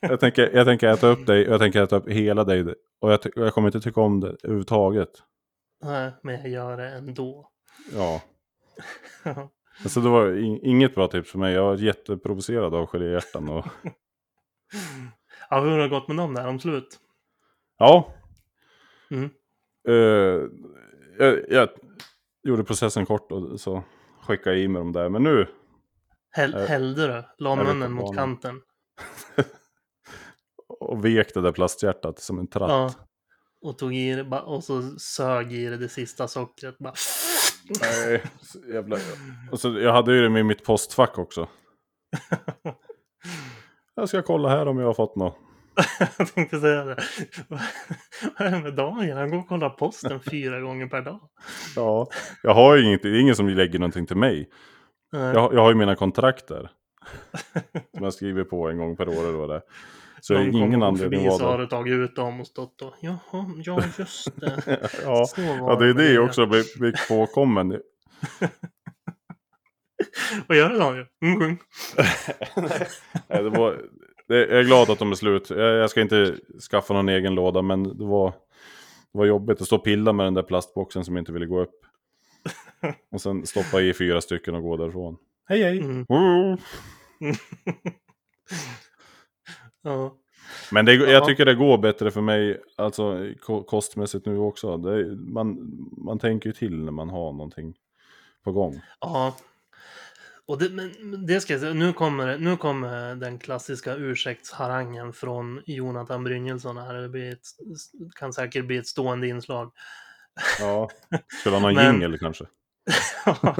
jag tänker, jag tänker äta upp dig och jag tänker äta upp hela dig. Och jag, och jag kommer inte tycka om det överhuvudtaget. Nej, men jag gör det ändå. Ja, alltså det var in, inget bra tips för mig. Jag var jätteprovocerad av geléhjärtan. Och, ja, hur har det gått med dem där om slut? ja, Mm. eh, jag, jag gjorde processen kort och så skickade jag i mig dem där. Men nu, Häll, Eh, hällde du? La munnen mot kanten? och vek det där plasthjärtat som en tratt. Ja. Och tog i det, och så sög i det, det sista sockret. Bara. Nej, jävla... Och så, jag hade ju det med mitt postfack också. Jag ska kolla här om jag har fått något. jag tänkte säga det. Vad är det med Daniel? Han går och kollar posten fyra gånger per dag. Ja, jag har ju inget, det är ingen som lägger någonting till mig. Jag, har- jag har ju mina kontrakt där. Som jag skriver på en gång per år eller vad det är. Så Någon kommer ingen anledning förbi att så har du tagit ut dem och stått och jaha, ja just det. Ja, var ja, det är det också, bli, bli påkommen. Vad gör du Daniel? Mm, sjung. Nej, det var, det, jag är glad att de är slut. Jag, jag ska inte skaffa någon egen låda, men det var, det var jobbigt att stå och pilla med den där plastboxen som inte ville gå upp. Och sen stoppa i fyra stycken och gå därifrån. Hej hej! Mm. Mm. Ja. Men det, jag Ja. tycker det går bättre för mig, alltså ko- kostmässigt nu också. Det, man, man tänker ju till när man har någonting på gång. ja. Och det, men det ska jag säga, nu kommer, nu kommer den klassiska ursäktsharangen från Jonathan Brynjelsson här. Det blir ett, kan säkert bli ett stående inslag. Ja. Skulle ha någon Men- jingel kanske? Ja,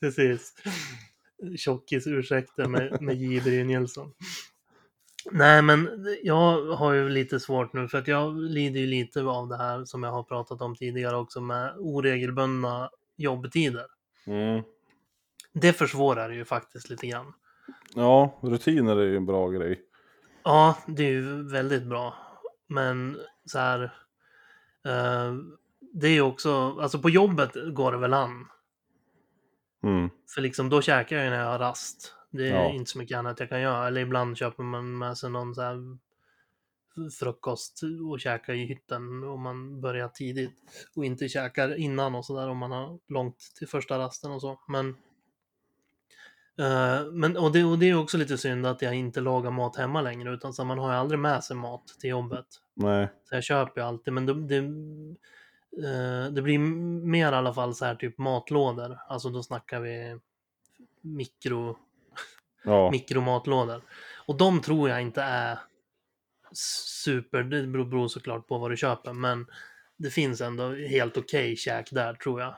precis. Tjockis-ursäkter med, med J. Brynjelsson. Nej, men jag har ju lite svårt nu för att jag lider ju lite av det här som jag har pratat om tidigare också med oregelbundna jobbtider. Mm. Det försvårar ju faktiskt lite grann. Ja, rutiner är ju en bra grej. Ja, det är ju väldigt bra. Men så här. Eh, det är ju också, alltså på jobbet går det väl an. Mm. För liksom då käkar jag ju när jag har rast. Det är Ja. inte så mycket annat jag kan göra. Eller ibland köper man med sig någon så här frukost och käkar i hytten om man börjar tidigt. Och inte käkar innan och sådär om man har långt till första rasten och så. Men, eh, men och, det, och det är också lite synd att jag inte lagar mat hemma längre. Utan så man har ju aldrig med sig mat till jobbet. Nej. Så jag köper ju alltid, men det, det, eh, det blir mer i alla fall så här typ matlådor. Alltså då snackar vi mikro, Ja. mikromatlådor. Och de tror jag inte är super, det beror, beror såklart på vad du köper, men det finns ändå helt okej käk där tror jag.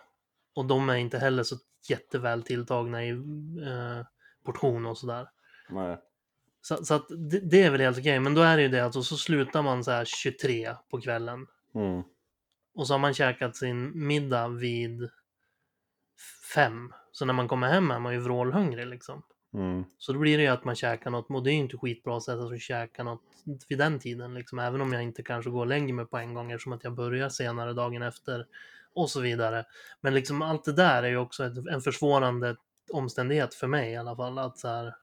Och de är inte heller så jätteväl tilltagna i eh, portion och sådär. Nej. Så, så att det, det är väl helt okej. Men då är det ju det att och så slutar man så här 23 på kvällen. Mm. Och så har man käkat sin middag vid fem. Så när man kommer hem är man ju vrålhungrig liksom. Mm. Så då blir det ju att man käkar något, och det är ju inte skitbra att sätta sig och käka något vid den tiden liksom. Även om jag inte kanske går och lägger mig på en gång eftersom att jag börjar senare dagen efter och så vidare. Men liksom allt det där är ju också ett, en försvårande omständighet för mig i alla fall. Att så här,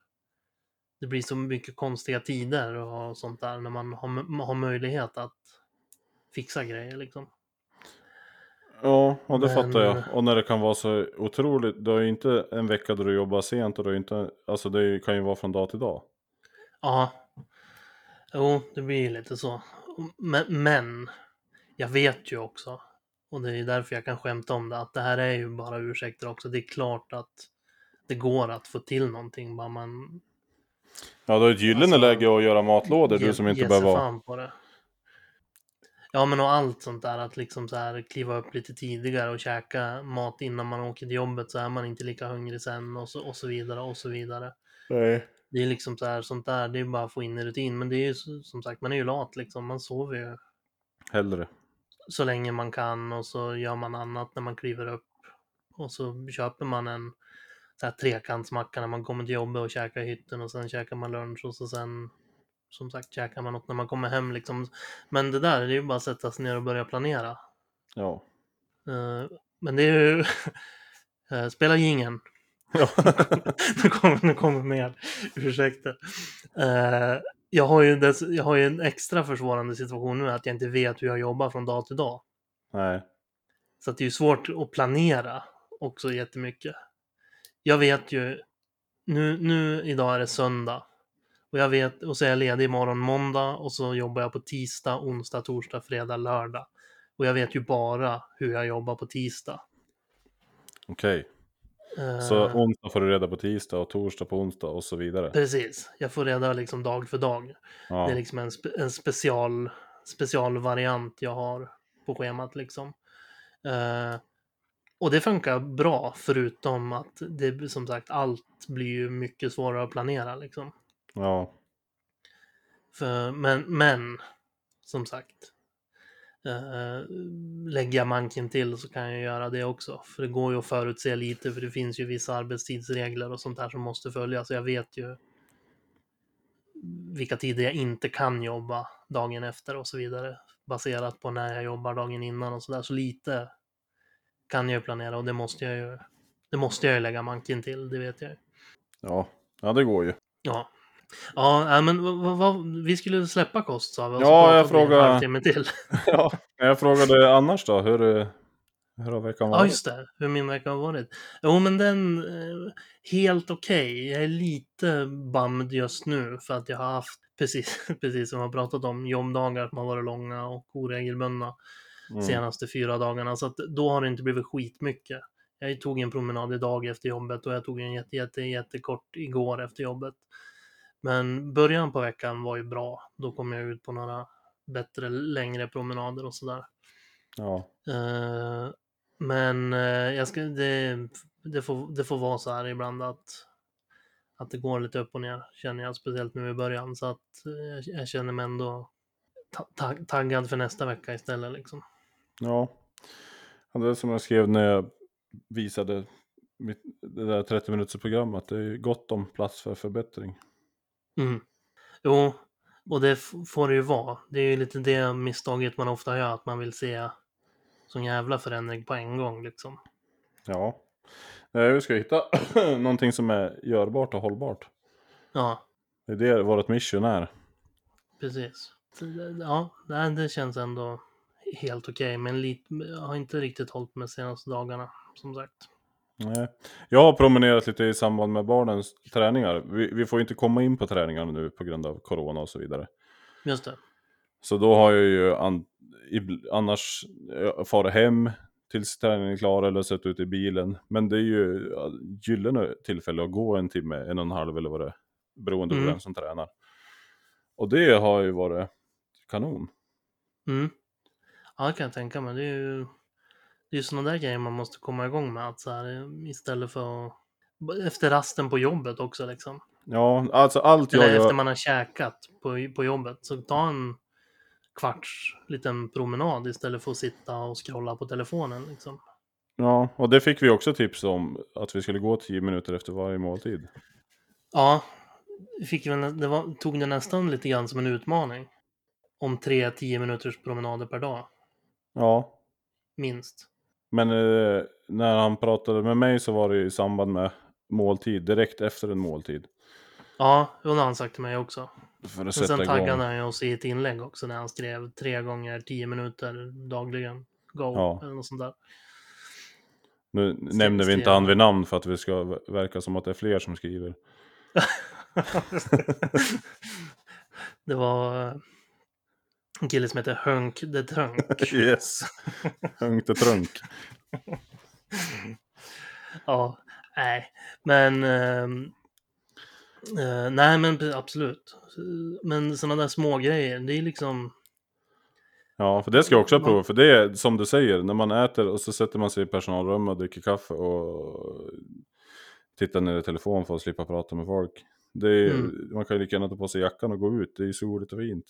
det blir så mycket konstiga tider och sånt där när man har, har möjlighet att fixa grejer liksom. Ja, och det Men- fattar jag. Och när det kan vara så otroligt, du har ju inte en vecka då du jobbar sent och du inte, alltså det kan ju vara från dag till dag. Ja. Jo, det blir ju lite så. Men, men jag vet ju också, och det är ju därför jag kan skämta om det, att det här är ju bara ursäkter också. Det är klart att det går att få till någonting, bara man Ja, du har ett gyllene Alltså, läge att göra matlådor, ge- du som inte behöver vara... på det. Ja, men och allt sånt där, att liksom så här kliva upp lite tidigare och käka mat innan man åker till jobbet så är man inte lika hungrig sen och så, och så vidare och så vidare. Nej. Det är liksom så här, sånt där, det är bara att få in i rutin. Men det är ju som sagt, man är ju lat liksom. Man sover ju Hellre. Så länge man kan och så gör man annat när man kliver upp. Och så köper man en så här trekantsmacka när man kommer till jobbet och käkar i hytten och sen käkar man lunch och så sen som sagt käkar man något när man kommer hem liksom. Men det där, det är ju bara att sätta sig ner och börja planera. Ja. Eh, Men det är ju... eh, Spela jingeln. Ja. nu, kommer, nu kommer mer ursäkter. Eh, jag, har ju dess, jag har ju en extra försvårande situation nu att jag inte vet hur jag jobbar från dag till dag. Nej. Så det är ju svårt att planera också jättemycket. Jag vet ju, nu, nu idag är det söndag. Och jag vet, och så är jag ledig imorgon måndag och så jobbar jag på tisdag, onsdag, torsdag, fredag, lördag. Och jag vet ju bara hur jag jobbar på tisdag. Okej. Eh, Så onsdag får du reda på tisdag och torsdag på onsdag och så vidare. Precis, jag får reda liksom dag för dag. Ja. Det är liksom en, spe, en special, specialvariant jag har på schemat liksom. Eh, och det funkar bra förutom att det som sagt allt blir ju mycket svårare att planera liksom. ja. För, men, men som sagt. Uh, lägger jag manken till så kan jag göra det också. För det går ju att förutse lite för det finns ju vissa arbetstidsregler och sånt där som måste följas. Så jag vet ju vilka tider jag inte kan jobba dagen efter och så vidare. Baserat på när jag jobbar dagen innan och sådär. Så lite kan jag ju planera och det måste jag ju. Det måste jag ju lägga manken till, det vet jag ju. Ja. Ja, det går ju. Ja. Ja, men vad, vi skulle släppa kost sa vi. Ja, jag halvtimme till. Ja. Jag frågade annars då, hur, hur har veckan Ja, varit? just det. Hur min vecka har varit. Jo, men den... Eh, helt okej. Jag är lite bummed just nu för att jag har haft, precis, precis som jag har pratat om, jobbdagar som har varit långa och oregelbundna Mm. senaste fyra dagarna. Så att då har det inte blivit skitmycket. Jag tog en promenad idag efter jobbet och jag tog en jätte, jätte, jättekort igår efter jobbet. Men början på veckan var ju bra. Då kom jag ut på några bättre, längre promenader och sådär. Ja. Eh, men eh, jag ska, det, det, får, det får vara så här ibland att, att det går lite upp och ner, känner jag, speciellt nu i början. Så att eh, jag, känner mig ändå ta, ta, taggad för nästa vecka istället. Liksom. Ja. ja. Det är som jag skrev när jag visade mitt, det där 30 minuters programmet. Det är ju gott om plats för förbättring. Mm. Jo, och det får det ju vara. Det är ju lite det misstaget man ofta gör, att man vill se sån jävla förändring på en gång. Liksom. Ja. Vi ska hitta någonting som är görbart och hållbart. Ja, Det är det vårt mission är. precis. Ja, det, känns ändå helt okej, men lite, jag har inte riktigt hållit med senaste dagarna, som sagt. Nej. Jag har promenerat lite i samband med barnens träningar. Vi, vi får inte komma in på träningarna nu på grund av corona och så vidare. Just det. Så då har jag ju an, ibl- annars eh, farit hem tills träningen är klar eller sett ut i bilen. Men det är ju gyllene tillfälle att gå en timme, en och en halv eller vad det är. Beroende på Mm. vem som tränar. Och det har ju varit kanon. Mm. Ja, det kan jag tänka mig. Det är ju, Det är ju sådana där grejer man måste komma igång med. Att så här, istället för att... Efter rasten på jobbet också liksom. Ja, alltså allt jag Eller efter gör... man har käkat på, på jobbet. Så ta en kvarts liten promenad istället för att sitta och scrolla på telefonen. Liksom. Ja, och det fick vi också tips om. Att vi skulle gå 10 minuter efter varje måltid. Ja, fick väl, det var, tog det nästan lite grann som en utmaning. Om tre 10 minuters promenader per dag, Ja, minst. Men eh, när han pratade med mig så var det i samband med måltid. Direkt efter en måltid. Ja, det har han sagt till mig också. För att Men sen igång. taggade han ju oss i ett inlägg också när han skrev tre gånger 10 minuter dagligen. Go, Ja. eller något sånt där. Nu nämner vi inte han vid namn för att vi ska verka som att det är fler som skriver. det var eh, en kille som heter Hunk the Trunk. Yes. Hunk trunk. ja, nej, men... ehm, eh, nej, men absolut. Men sådana där små grejer, det är liksom... Ja, för det ska jag också prova. För det är som du säger, när man äter och så sätter man sig i personalrummet och dricker kaffe och tittar ner i telefon för att slippa prata med folk. Det är, Mm. Man kan ju lika gärna ta på sig jackan och gå ut, det är ju soligt och fint.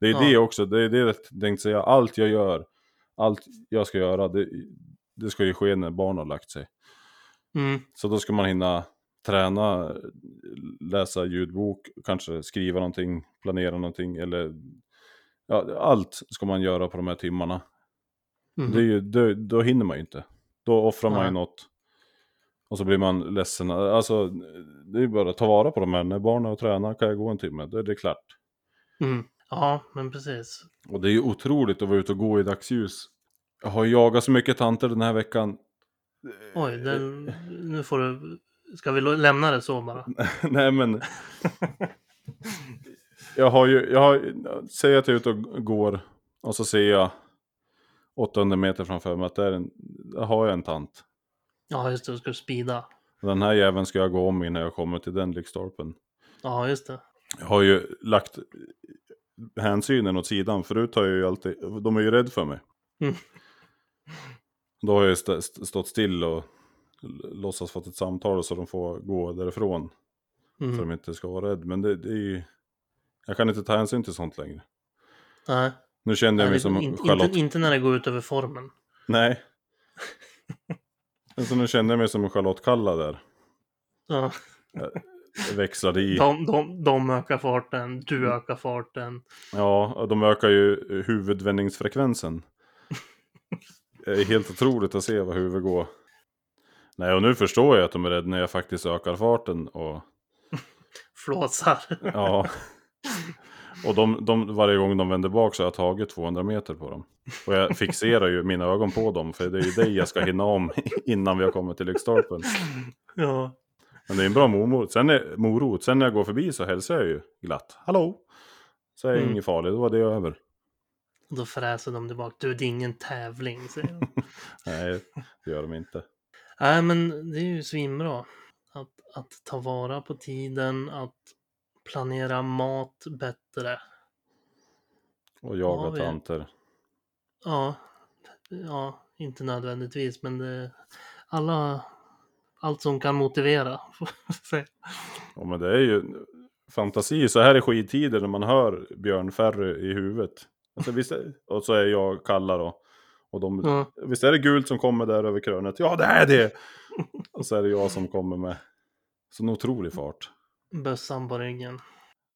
Det är Ja. det också, det är det jag tänkte säga. Allt jag gör, allt jag ska göra, det, det ska ju ske när barn har lagt sig. Mm, Så då ska man hinna träna, läsa ljudbok, kanske skriva någonting, planera någonting eller ja, allt ska man göra på de här timmarna. mhm. Det är ju, då, då hinner man ju inte. Då offrar man ju något. Och så blir man ledsen. Alltså, det är bara att ta vara på de här. När barnen och tränar kan jag gå en timme, då är det klart. Mm. Ja, men precis. Och det är ju otroligt att vara ute och gå i dagsljus. Jag har jagat så mycket tanter den här veckan. Oj, den, nu får du... Ska vi lämna det så bara? Nej men. jag har ju, jag har, säg att jag är ute och går och så ser jag 800 meter framför mig att där, en, där har jag en tant. Ja, just det, du ska speeda. Den här jäveln ska jag gå om innan jag kommer till den lyktstolpen. Ja, just det. Jag har ju lagt hänsynen åt sidan. Förut har jag ju alltid, de är ju rädda för mig. Mm. Då har jag st- st- stått still och låtsas fått ett samtal så de får gå därifrån. Så Mm. de inte ska vara rädda. Men det, det är ju, jag kan inte ta hänsyn till sånt längre. Nej, Nu kände jag mig som in, Charlotte. inte, inte när det går ut över formen. Nej. alltså, nu kände jag mig som Charlotte Kalla där. Ja. Jag växlade i. De, de, de ökar farten, du ökar farten. Ja, de ökar ju huvudvändningsfrekvensen. Det är helt otroligt att se vad huvudet går. Nej, och nu förstår jag att de är rädda när jag faktiskt ökar farten. Och, Flåsar. ja. och de, de, varje gång de vänder bak så har jag tagit 200 meter på dem. Och jag fixerar ju mina ögon på dem, för det är ju det jag ska hinna om innan vi har kommit till lyktstolpen. Ja. Men det är en bra morot. Sen, är, morot. Sen när jag går förbi så hälsar jag ju glatt. Hallå! Så är det Mm. inget farligt, då var det över. Då fräser de tillbaka. Du, det är ingen tävling, säger de. Nej, det gör de inte. Nej, men det är ju svinbra. Att, att ta vara på tiden, att planera mat bättre. Och jaga Ja, tanter. Ja, ja, inte nödvändigtvis, men det, alla, allt som kan motivera. Ja, men det är ju fantasi. Så här är skidtider när man hör Björn Ferry i huvudet. Alltså, visst är, och så är jag Kalla då. Och de, Ja, Visst är det gult som kommer där över krönet? Ja, det är det! och så är det jag som kommer med sån otrolig fart. Bössan på ryggen.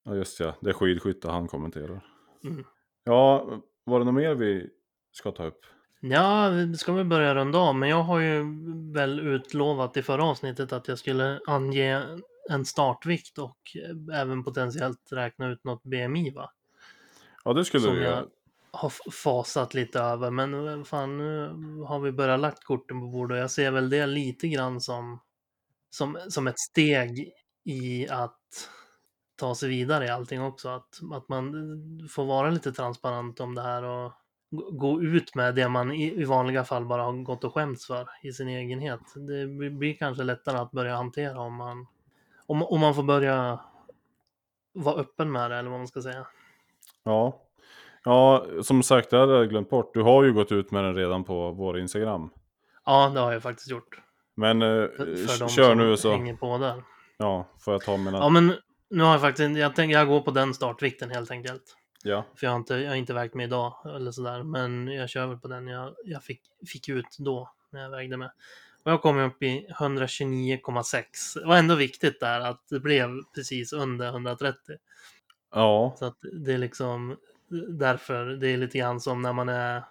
Ja, just ja. Det är skidskytte han kommenterar. Mm. Ja, var det något mer vi ska ta upp? Ja, ska väl börja runda av, men jag har ju väl utlovat i förra avsnittet att jag skulle ange en startvikt och eh, även potentiellt räkna ut något BMI va? Ja, det skulle Som du jag göra. har fasat lite över, men eh, fan nu har vi börjat lagt korten på bordet och jag ser väl det lite grann som, som, som ett steg i att ta sig vidare i allting också. Att, att man får vara lite transparent om det här och gå- ut med det man i, vanliga fall bara har gått och skämts för i sin egenhet. Det blir- kanske lättare att börja hantera om man, om, om man får börja vara öppen med det eller vad man ska säga. Ja. ja, som sagt, det hade jag glömt bort. Du har ju gått ut med den redan på vår Instagram. Ja, det har jag faktiskt gjort. Men eh, För, för kör nu så. hänger på där. Ja, får jag ta mina. Ja, men nu har jag faktiskt, jag tänker jag går på den startvikten helt enkelt. Ja. För jag har inte, jag har inte vägt mig idag eller sådär, men jag kör väl på den jag, jag fick, fick ut då när jag vägde mig. Och jag kom upp i 129,6. Det var ändå viktigt där att det blev precis under 130. Ja. Så att det är liksom därför det är lite grann som när man är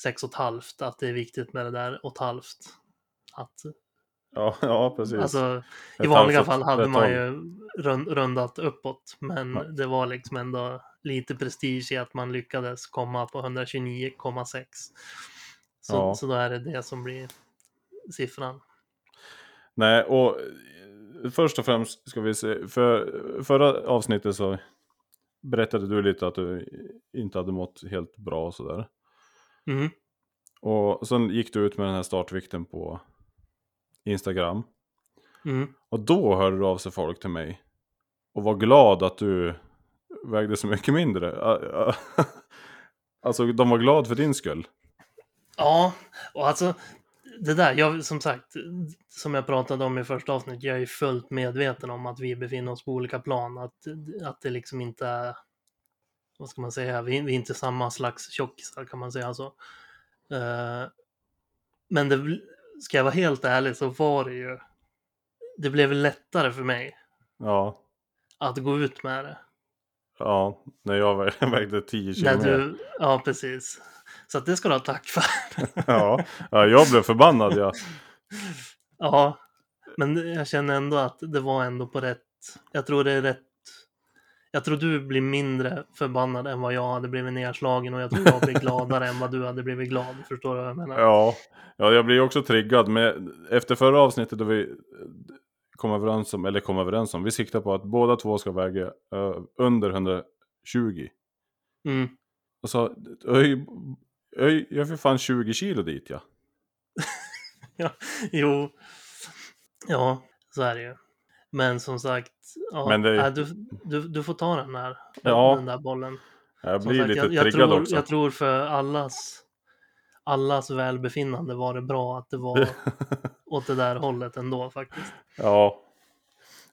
sex och ett halvt, att det är viktigt med det där och ett halvt. Att, Ja, ja precis. alltså, I vanliga fall hade man ju rund, rundat uppåt, men Ja. det var liksom ändå lite prestige i att man lyckades komma på 129,6. Så, Ja. så då är det det som blir siffran. Nej, och först och främst ska vi se. För förra avsnittet så berättade du lite att du inte hade mått helt bra och sådär. Mm. Och sen gick du ut med den här startvikten på Instagram. Mm. Och då hörde du av sig folk till mig. Och var glad att du vägde så mycket mindre. Alltså de var glad för din skull. Ja, och alltså det där, jag, som sagt, som jag pratade om i första avsnittet, jag är fullt medveten om att vi befinner oss på olika plan, att, att det liksom inte är, vad ska man säga, vi, vi är inte samma slags tjockisar kan man säga så. Eh, men det, ska jag vara helt ärlig så var det ju, det blev lättare för mig Ja, att gå ut med det. ja när jag vä- vägde 10 kilo När mer. du, ja, precis. Så det ska du ha tack för. Ja, ja, jag blev förbannad ja. Ja, men jag känner ändå att det var ändå på rätt. Jag tror det är rätt. Jag tror du blir mindre förbannad än vad jag hade blivit nedslagen och jag tror jag blir gladare än vad du hade blivit glad. Förstår du vad jag menar? Ja, ja jag blir också triggad. Men efter förra avsnittet då vi kom överens om, eller kom överens om, vi siktar på att båda två ska väga eh, under 120. Mm. Och så, öj, öj, jag får fan 20 kilo dit ja. Jo, ja, så är det ju. Men som sagt, ja, det- nej, du, du, du får ta den där, Ja. den där bollen. Jag blir sagt, lite jag, jag, triggad tror, också. jag tror för allas, allas välbefinnande var det bra att det var åt det där hållet ändå faktiskt. Ja.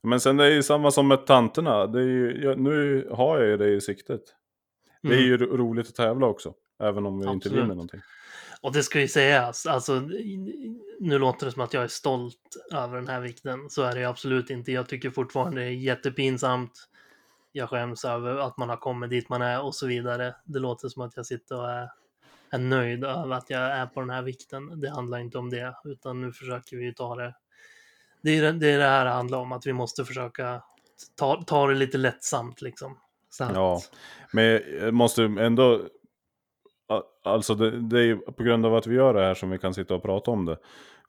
Men sen det är ju samma som med tanterna. Det är ju, jag, nu har jag ju det i siktet. Det är Mm. ju ro- roligt att tävla också. Även om vi inte Absolut. vinner någonting. Och det ska ju sägas, alltså nu låter det som att jag är stolt över den här vikten. Så är det absolut inte. Jag tycker fortfarande det är jättepinsamt. Jag skäms över att man har kommit dit man är och så vidare. Det låter som att jag sitter och är, är nöjd över att jag är på den här vikten. Det handlar inte om det, utan nu försöker vi ju ta det. Det är det, det, är det här det handlar om, att vi måste försöka ta, ta det lite lättsamt liksom. Så att, Ja. Men jag måste ändå... Alltså det, det är på grund av att vi gör det här som vi kan sitta och prata om det.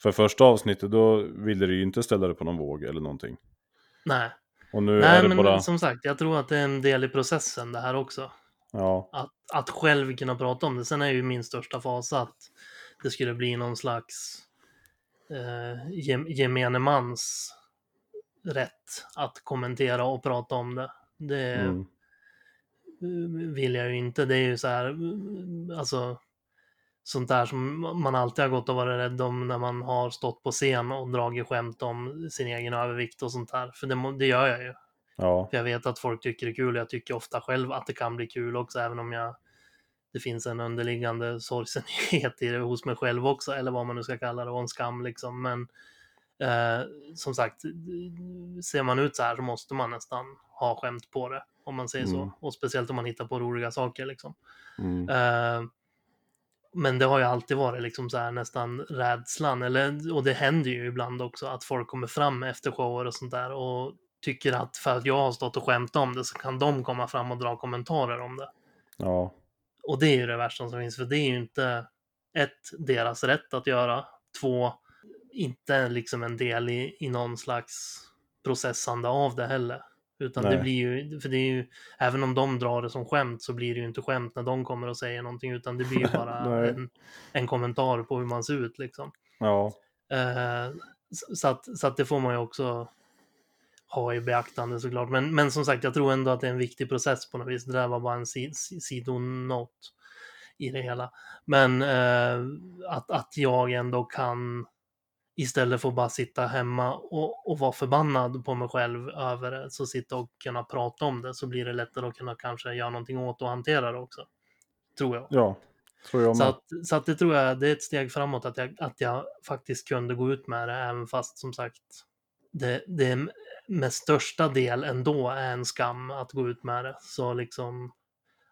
För första avsnittet då ville du ju inte ställa dig på någon våg eller någonting. Nej, Och nu är Nej det men bara... som sagt, jag tror att det är en del i processen det här också. Ja, att, att själv kunna prata om det. Sen är ju min största fasa att det skulle bli någon slags eh, gem, gemene mans rätt att kommentera och prata om det. Det mm. Vill jag ju inte. Det är ju så här, alltså sånt där som man alltid har gått och varit rädd om när man har stått på scen och dragit skämt om sin egen övervikt och sånt där. För det, det gör jag ju. ja, För jag vet att folk tycker det är kul. Jag tycker ofta själv att det kan bli kul också, även om jag det finns en underliggande sorgsenhet i det hos mig själv också, eller vad man nu ska kalla det, och en skam liksom. Men eh, som sagt, ser man ut så här så måste man nästan ha skämt på det, om man säger Mm. så. Och speciellt om man hittar på roliga saker liksom. mm. Eh, men det har ju alltid varit liksom så här nästan rädslan, eller, och det händer ju ibland också att folk kommer fram efter shower och sånt där och tycker att för att jag har stått och skämtat om det så kan de komma fram och dra kommentarer om det. ja, Och det är ju det värsta som finns, för det är ju inte ett, deras rätt att göra, två, inte liksom en del i, i någon slags processande av det heller. Utan det Nej. blir ju, för det är ju, även om de drar det som skämt så blir det ju inte skämt när de kommer och säger någonting, utan det blir ju bara en, en kommentar på hur man ser ut liksom. ja, Eh, så, att, så att det får man ju också ha i beaktande såklart. Men, men som sagt, jag tror ändå att det är en viktig process på något vis. Det där var bara en si, si, sidonot. i det hela. Men eh, att, att jag ändå kan istället för att bara sitta hemma och, och vara förbannad på mig själv över det, så sitta och kunna prata om det, så blir det lättare att kunna kanske göra någonting åt och hantera det också. Tror jag. Ja, tror jag Så med. att, så att det tror jag det är ett steg framåt att jag, att jag faktiskt kunde gå ut med det, även fast som sagt det, det med största del ändå är en skam att gå ut med det. Så liksom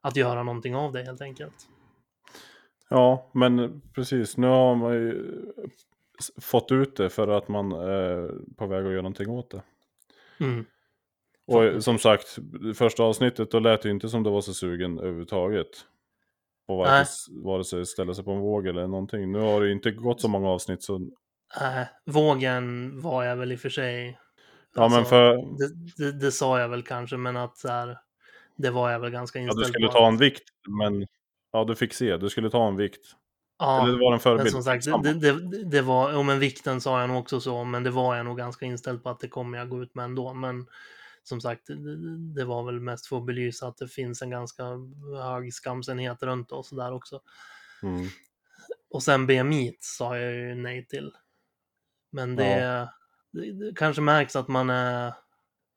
att göra någonting av det helt enkelt. Ja, men precis. Nu har man ju fått ut det för att man är på väg att göra någonting åt det. Mm. Och som sagt, första avsnittet då lät det inte som det var så sugen överhuvudtaget. På vare, Nej. vare sig ställa sig på en våg eller någonting. Nu har det inte gått så många avsnitt så... Äh, vågen var jag väl i och för sig. Ja men alltså, för... det, det, det sa jag väl kanske, men att så här, det var jag väl ganska Ja, inställd du skulle på. ta en vikt, men... Ja, du fick se. Du skulle ta en vikt. Ja, Eller var en men förebild. som sagt, det, det, det var, ja men vikten sa jag nog också så, men det var jag nog ganska inställd på att det kommer jag gå ut med ändå. Men som sagt, det, det var väl mest för att belysa att det finns en ganska hög skamsenhet runt oss där också. Mm. Och sen BMI sa jag ju nej till. Men det, det, det kanske märks att man är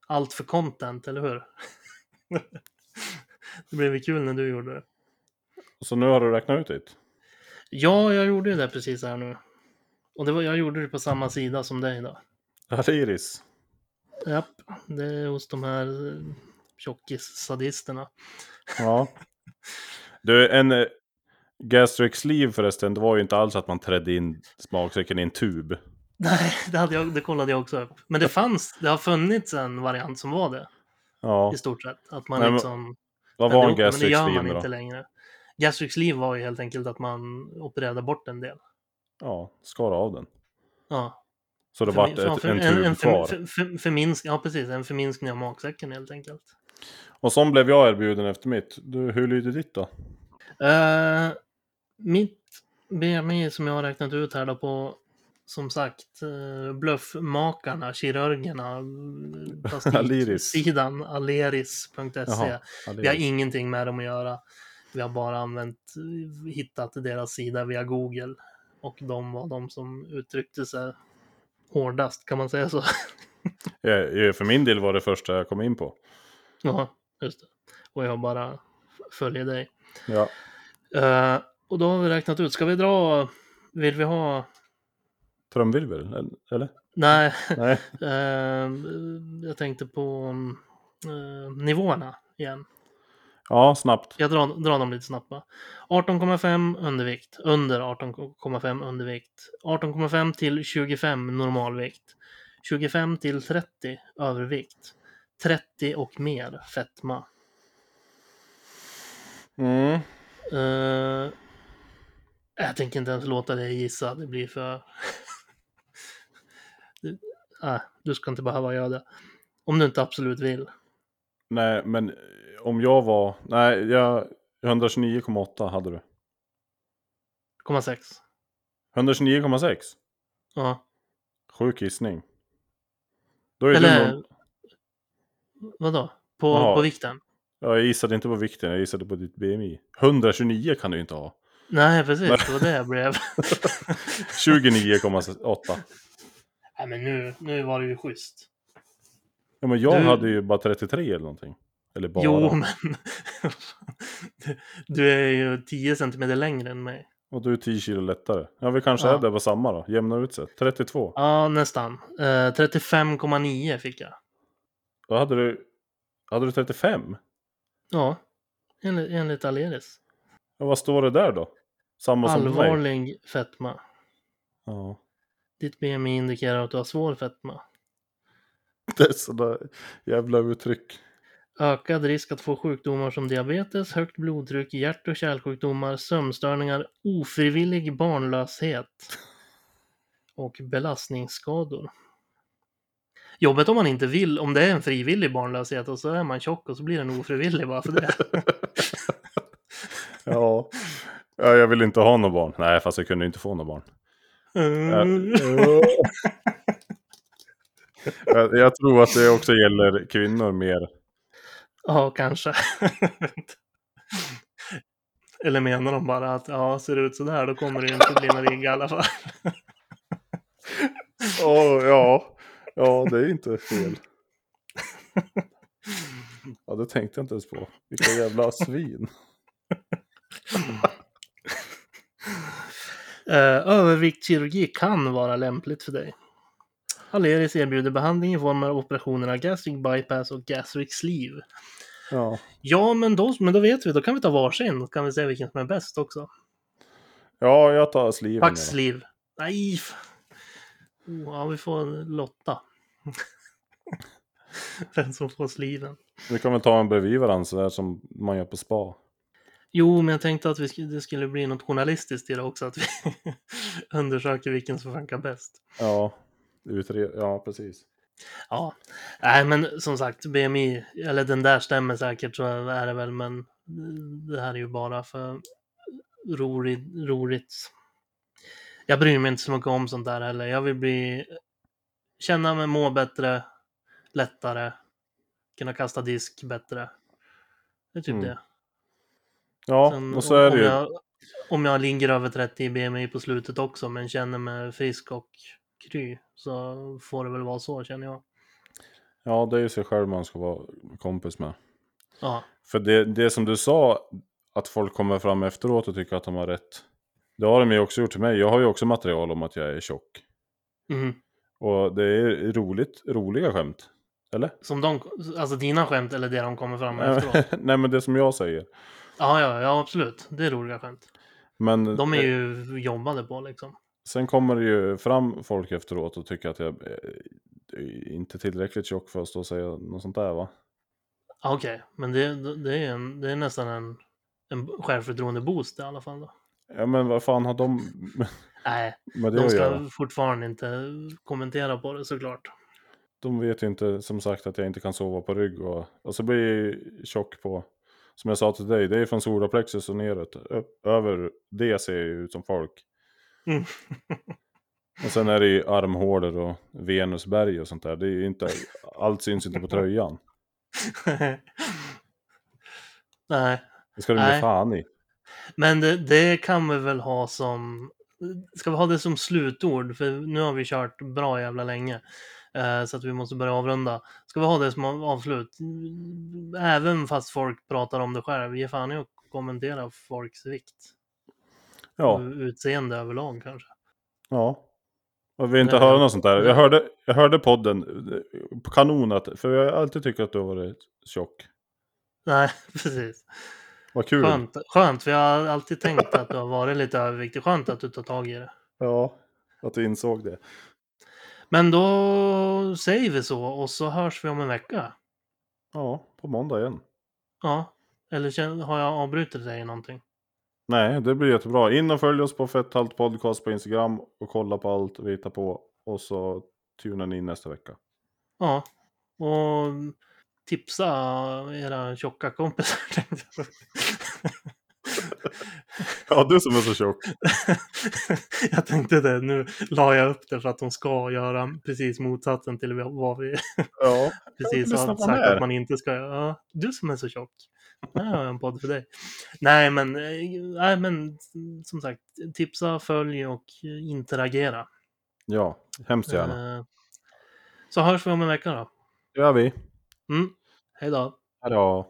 allt för content, eller hur? det blev ju kul när du gjorde det. Så nu har du räknat ut det? Ja, jag gjorde ju det precis här nu. Och det var, jag gjorde det på samma sida som dig då. Ja, det är hos de här eh, tjockis-sadisterna. Ja. Du, en eh, gastric sleeve förresten, det var ju inte alls att man trädde in smaksäcken i en tub. Nej, det, hade jag, det kollade jag också upp. Men det fanns, det har funnits en variant som var det, Ja, i stort sett. Att man Nej, liksom... vad var en ihop det, Men det gastric gör man sleeve inte då? längre. Gastric sleeve var ju helt enkelt att man opererade bort en del. Ja, skar av den. Ja. Så det vart ja, en tub en kvar. för, för, förminsk, Ja, precis. En förminskning av magsäcken helt enkelt. Och som blev jag erbjuden efter mitt. Du, hur lyder ditt då? Uh, mitt BMI som jag har räknat ut här då på som sagt uh, bluffmakarna, kirurgerna, plastiksidan, aleris.se. Jaha, ja, det E. Vi har ingenting med dem att göra. Vi har bara använt, hittat deras sida via Google. Och de var de som uttryckte sig hårdast, kan man säga så? För min del var det första jag kom in på. ja, just det. Och jag bara följer dig. Ja, Eh, och då har vi räknat ut, ska vi dra, vill vi ha, trumvirvel, eller? nej, Nej. eh, jag tänkte på eh, nivåerna igen. Ja, snabbt. Jag drar, drar dem lite snabbt bara. 18,5 undervikt, under 18,5 undervikt. 18,5 till 25 normalvikt. 25 till 30 övervikt. 30 och mer fetma. Mm. Eh, jag tänker inte ens låta dig gissa, det blir för... du, äh, du ska inte behöva göra det. Om du inte absolut vill. Nej, men eh, om jag var... Nej, jag... 129,8 hade du. 0,6. 129,6? Ja. Sjuk gissning. Då är du Eller... nog... Vadå? På, Jaha. på vikten? Ja, jag gissade inte på vikten, jag gissade på ditt BMI. 129 kan du inte ha. Nej, precis. Det var det jag blev. 29,8. Nej, men nu, nu var det ju schysst. Ja, men jag Du- hade ju bara 33 eller någonting. Eller bara. Jo, men... du, är ju 10 centimeter längre än mig. Och du är 10 kilo lättare. Ja, vi kanske Ja. är där på samma då. Jämna ut sig. 32. Ja, nästan. Eh, 35,9 fick jag. Då hade du... Hade du 35? Ja, enligt, enligt Aleris. Ja, vad står det där då? Samma som på mig? Allvarlig fetma. Ja. Ditt BMI indikerar att du har svår fetma. Det är sådär jävla uttryck. Ökad risk att få sjukdomar som diabetes, högt blodtryck, hjärt och kärlsjukdomar, sömnstörningar, ofrivillig barnlöshet och belastningsskador. Jobbet om man inte vill, om det är en frivillig barnlöshet och så är man tjock och så blir den ofrivillig bara för det. Ja. ja, jag vill inte ha något barn. Nej, fast jag kunde inte få något barn. Mm. Jag, jag tror att det också gäller kvinnor mer. Ja, kanske. Eller menar de bara att ja, ser det ut sådär då kommer det ju inte bli någon rigg i alla fall. Åh, ja. ja, det är inte fel. Ja, det tänkte jag inte ens på. Vilka jävla svin. Eh, överviktskirurgi kan vara lämpligt för dig. Aleris erbjuder behandling i form av operationerna gastric bypass och gastric sleeve. Ja, Ja, men då, men då vet vi. Då kan vi ta varsin. Då kan vi se vilken som är bäst också. ja jag tar sliven. Pax sleeve. Nej! Oh, ja, vi får lotta. Vem som får sliven. Vi kan väl ta en bredvid varandra så där som man gör på spa. Jo, men jag tänkte att vi skulle, det skulle bli något journalistiskt i det också. Att vi undersöker vilken som funkar bäst. Ja, utred... ja precis. Ja, nej men som sagt, BMI, eller den där stämmer säkert så är det väl, men det här är ju bara för roligt. roligt. Jag bryr mig inte så mycket om sånt där heller. Jag vill bli, känna mig må bättre, lättare, kunna kasta disk bättre. Det är typ Mm. det. Ja, Sen och så är det ju... jag, om jag ligger över 30 i BMI på slutet också, men känner mig frisk och kry, så får det väl vara så känner jag. Ja, det är ju sig själv man ska vara kompis med. Ja, För det, det som du sa, att folk kommer fram efteråt och tycker att de har rätt. Det har de ju också gjort till mig. Jag har ju också material om att jag är tjock. mhm. Och det är roligt, roliga skämt. Eller? Som de, alltså dina skämt eller det de kommer fram med efteråt? Nej men det som jag säger. Ja, ja, ja, absolut. Det är roliga skämt. Men De är ju jobbade på liksom. Sen kommer det ju fram folk efteråt och tycker att jag är inte tillräckligt tjock för att stå och säga något sånt där va? Okej, men det, det, är en, det är nästan en, en självförtroende boost i alla fall då. Ja men vad fan har de Nej, de ska göra? fortfarande inte kommentera på det såklart. De vet ju inte som sagt att jag inte kan sova på rygg och, och så blir jag ju tjock på som jag sa till dig, det är från solarplexus och neråt. Över det ser jag ju ut som folk. Mm. Och sen är det ju armhålor och Venusberg och sånt där. Det är inte, allt syns inte på tröjan. Nej, Det ska du ge fan i. men det, det kan vi väl ha som... Ska vi ha det som slutord? För nu har vi kört bra jävla länge. Eh, så att vi måste börja avrunda. Ska vi ha det som av- avslut? Även fast folk pratar om det själv. Ge fan i att kommentera folks vikt. Ja, Utseende överlag kanske. ja. Och vi inte Nej, höra jag- något sånt där. Jag hörde, jag hörde podden, eh, kanon att, för jag har alltid tyckt att du har varit tjock. Nej, precis. Vad kul. Skönt, skönt, för jag har alltid tänkt att du har varit lite överviktig. Skönt att du tar tag i det. Ja, att du insåg det. Men då säger vi så och så hörs vi om en vecka. Ja, på måndag igen. Ja, eller har jag avbrutit dig i någonting? Nej, det blir jättebra. In och följ oss på Fetthalt Podcast på Instagram och kolla på allt vi hittar på. Och så tunar ni in nästa vecka. Ja, och tipsa era tjocka kompisar. Ja, du som är så tjock. jag tänkte det, nu la jag upp det för att de ska göra precis motsatsen till vad vi Ja, precis har sagt här. att man inte ska göra. Ja, du som är så tjock. Här har jag en podd för dig. Nej, men, eh, nej, men som sagt, tipsa, följ och interagera. ja hemskt gärna. Eh, Så hörs vi om en vecka då. Det gör vi. Mm. Hej då. Hej då.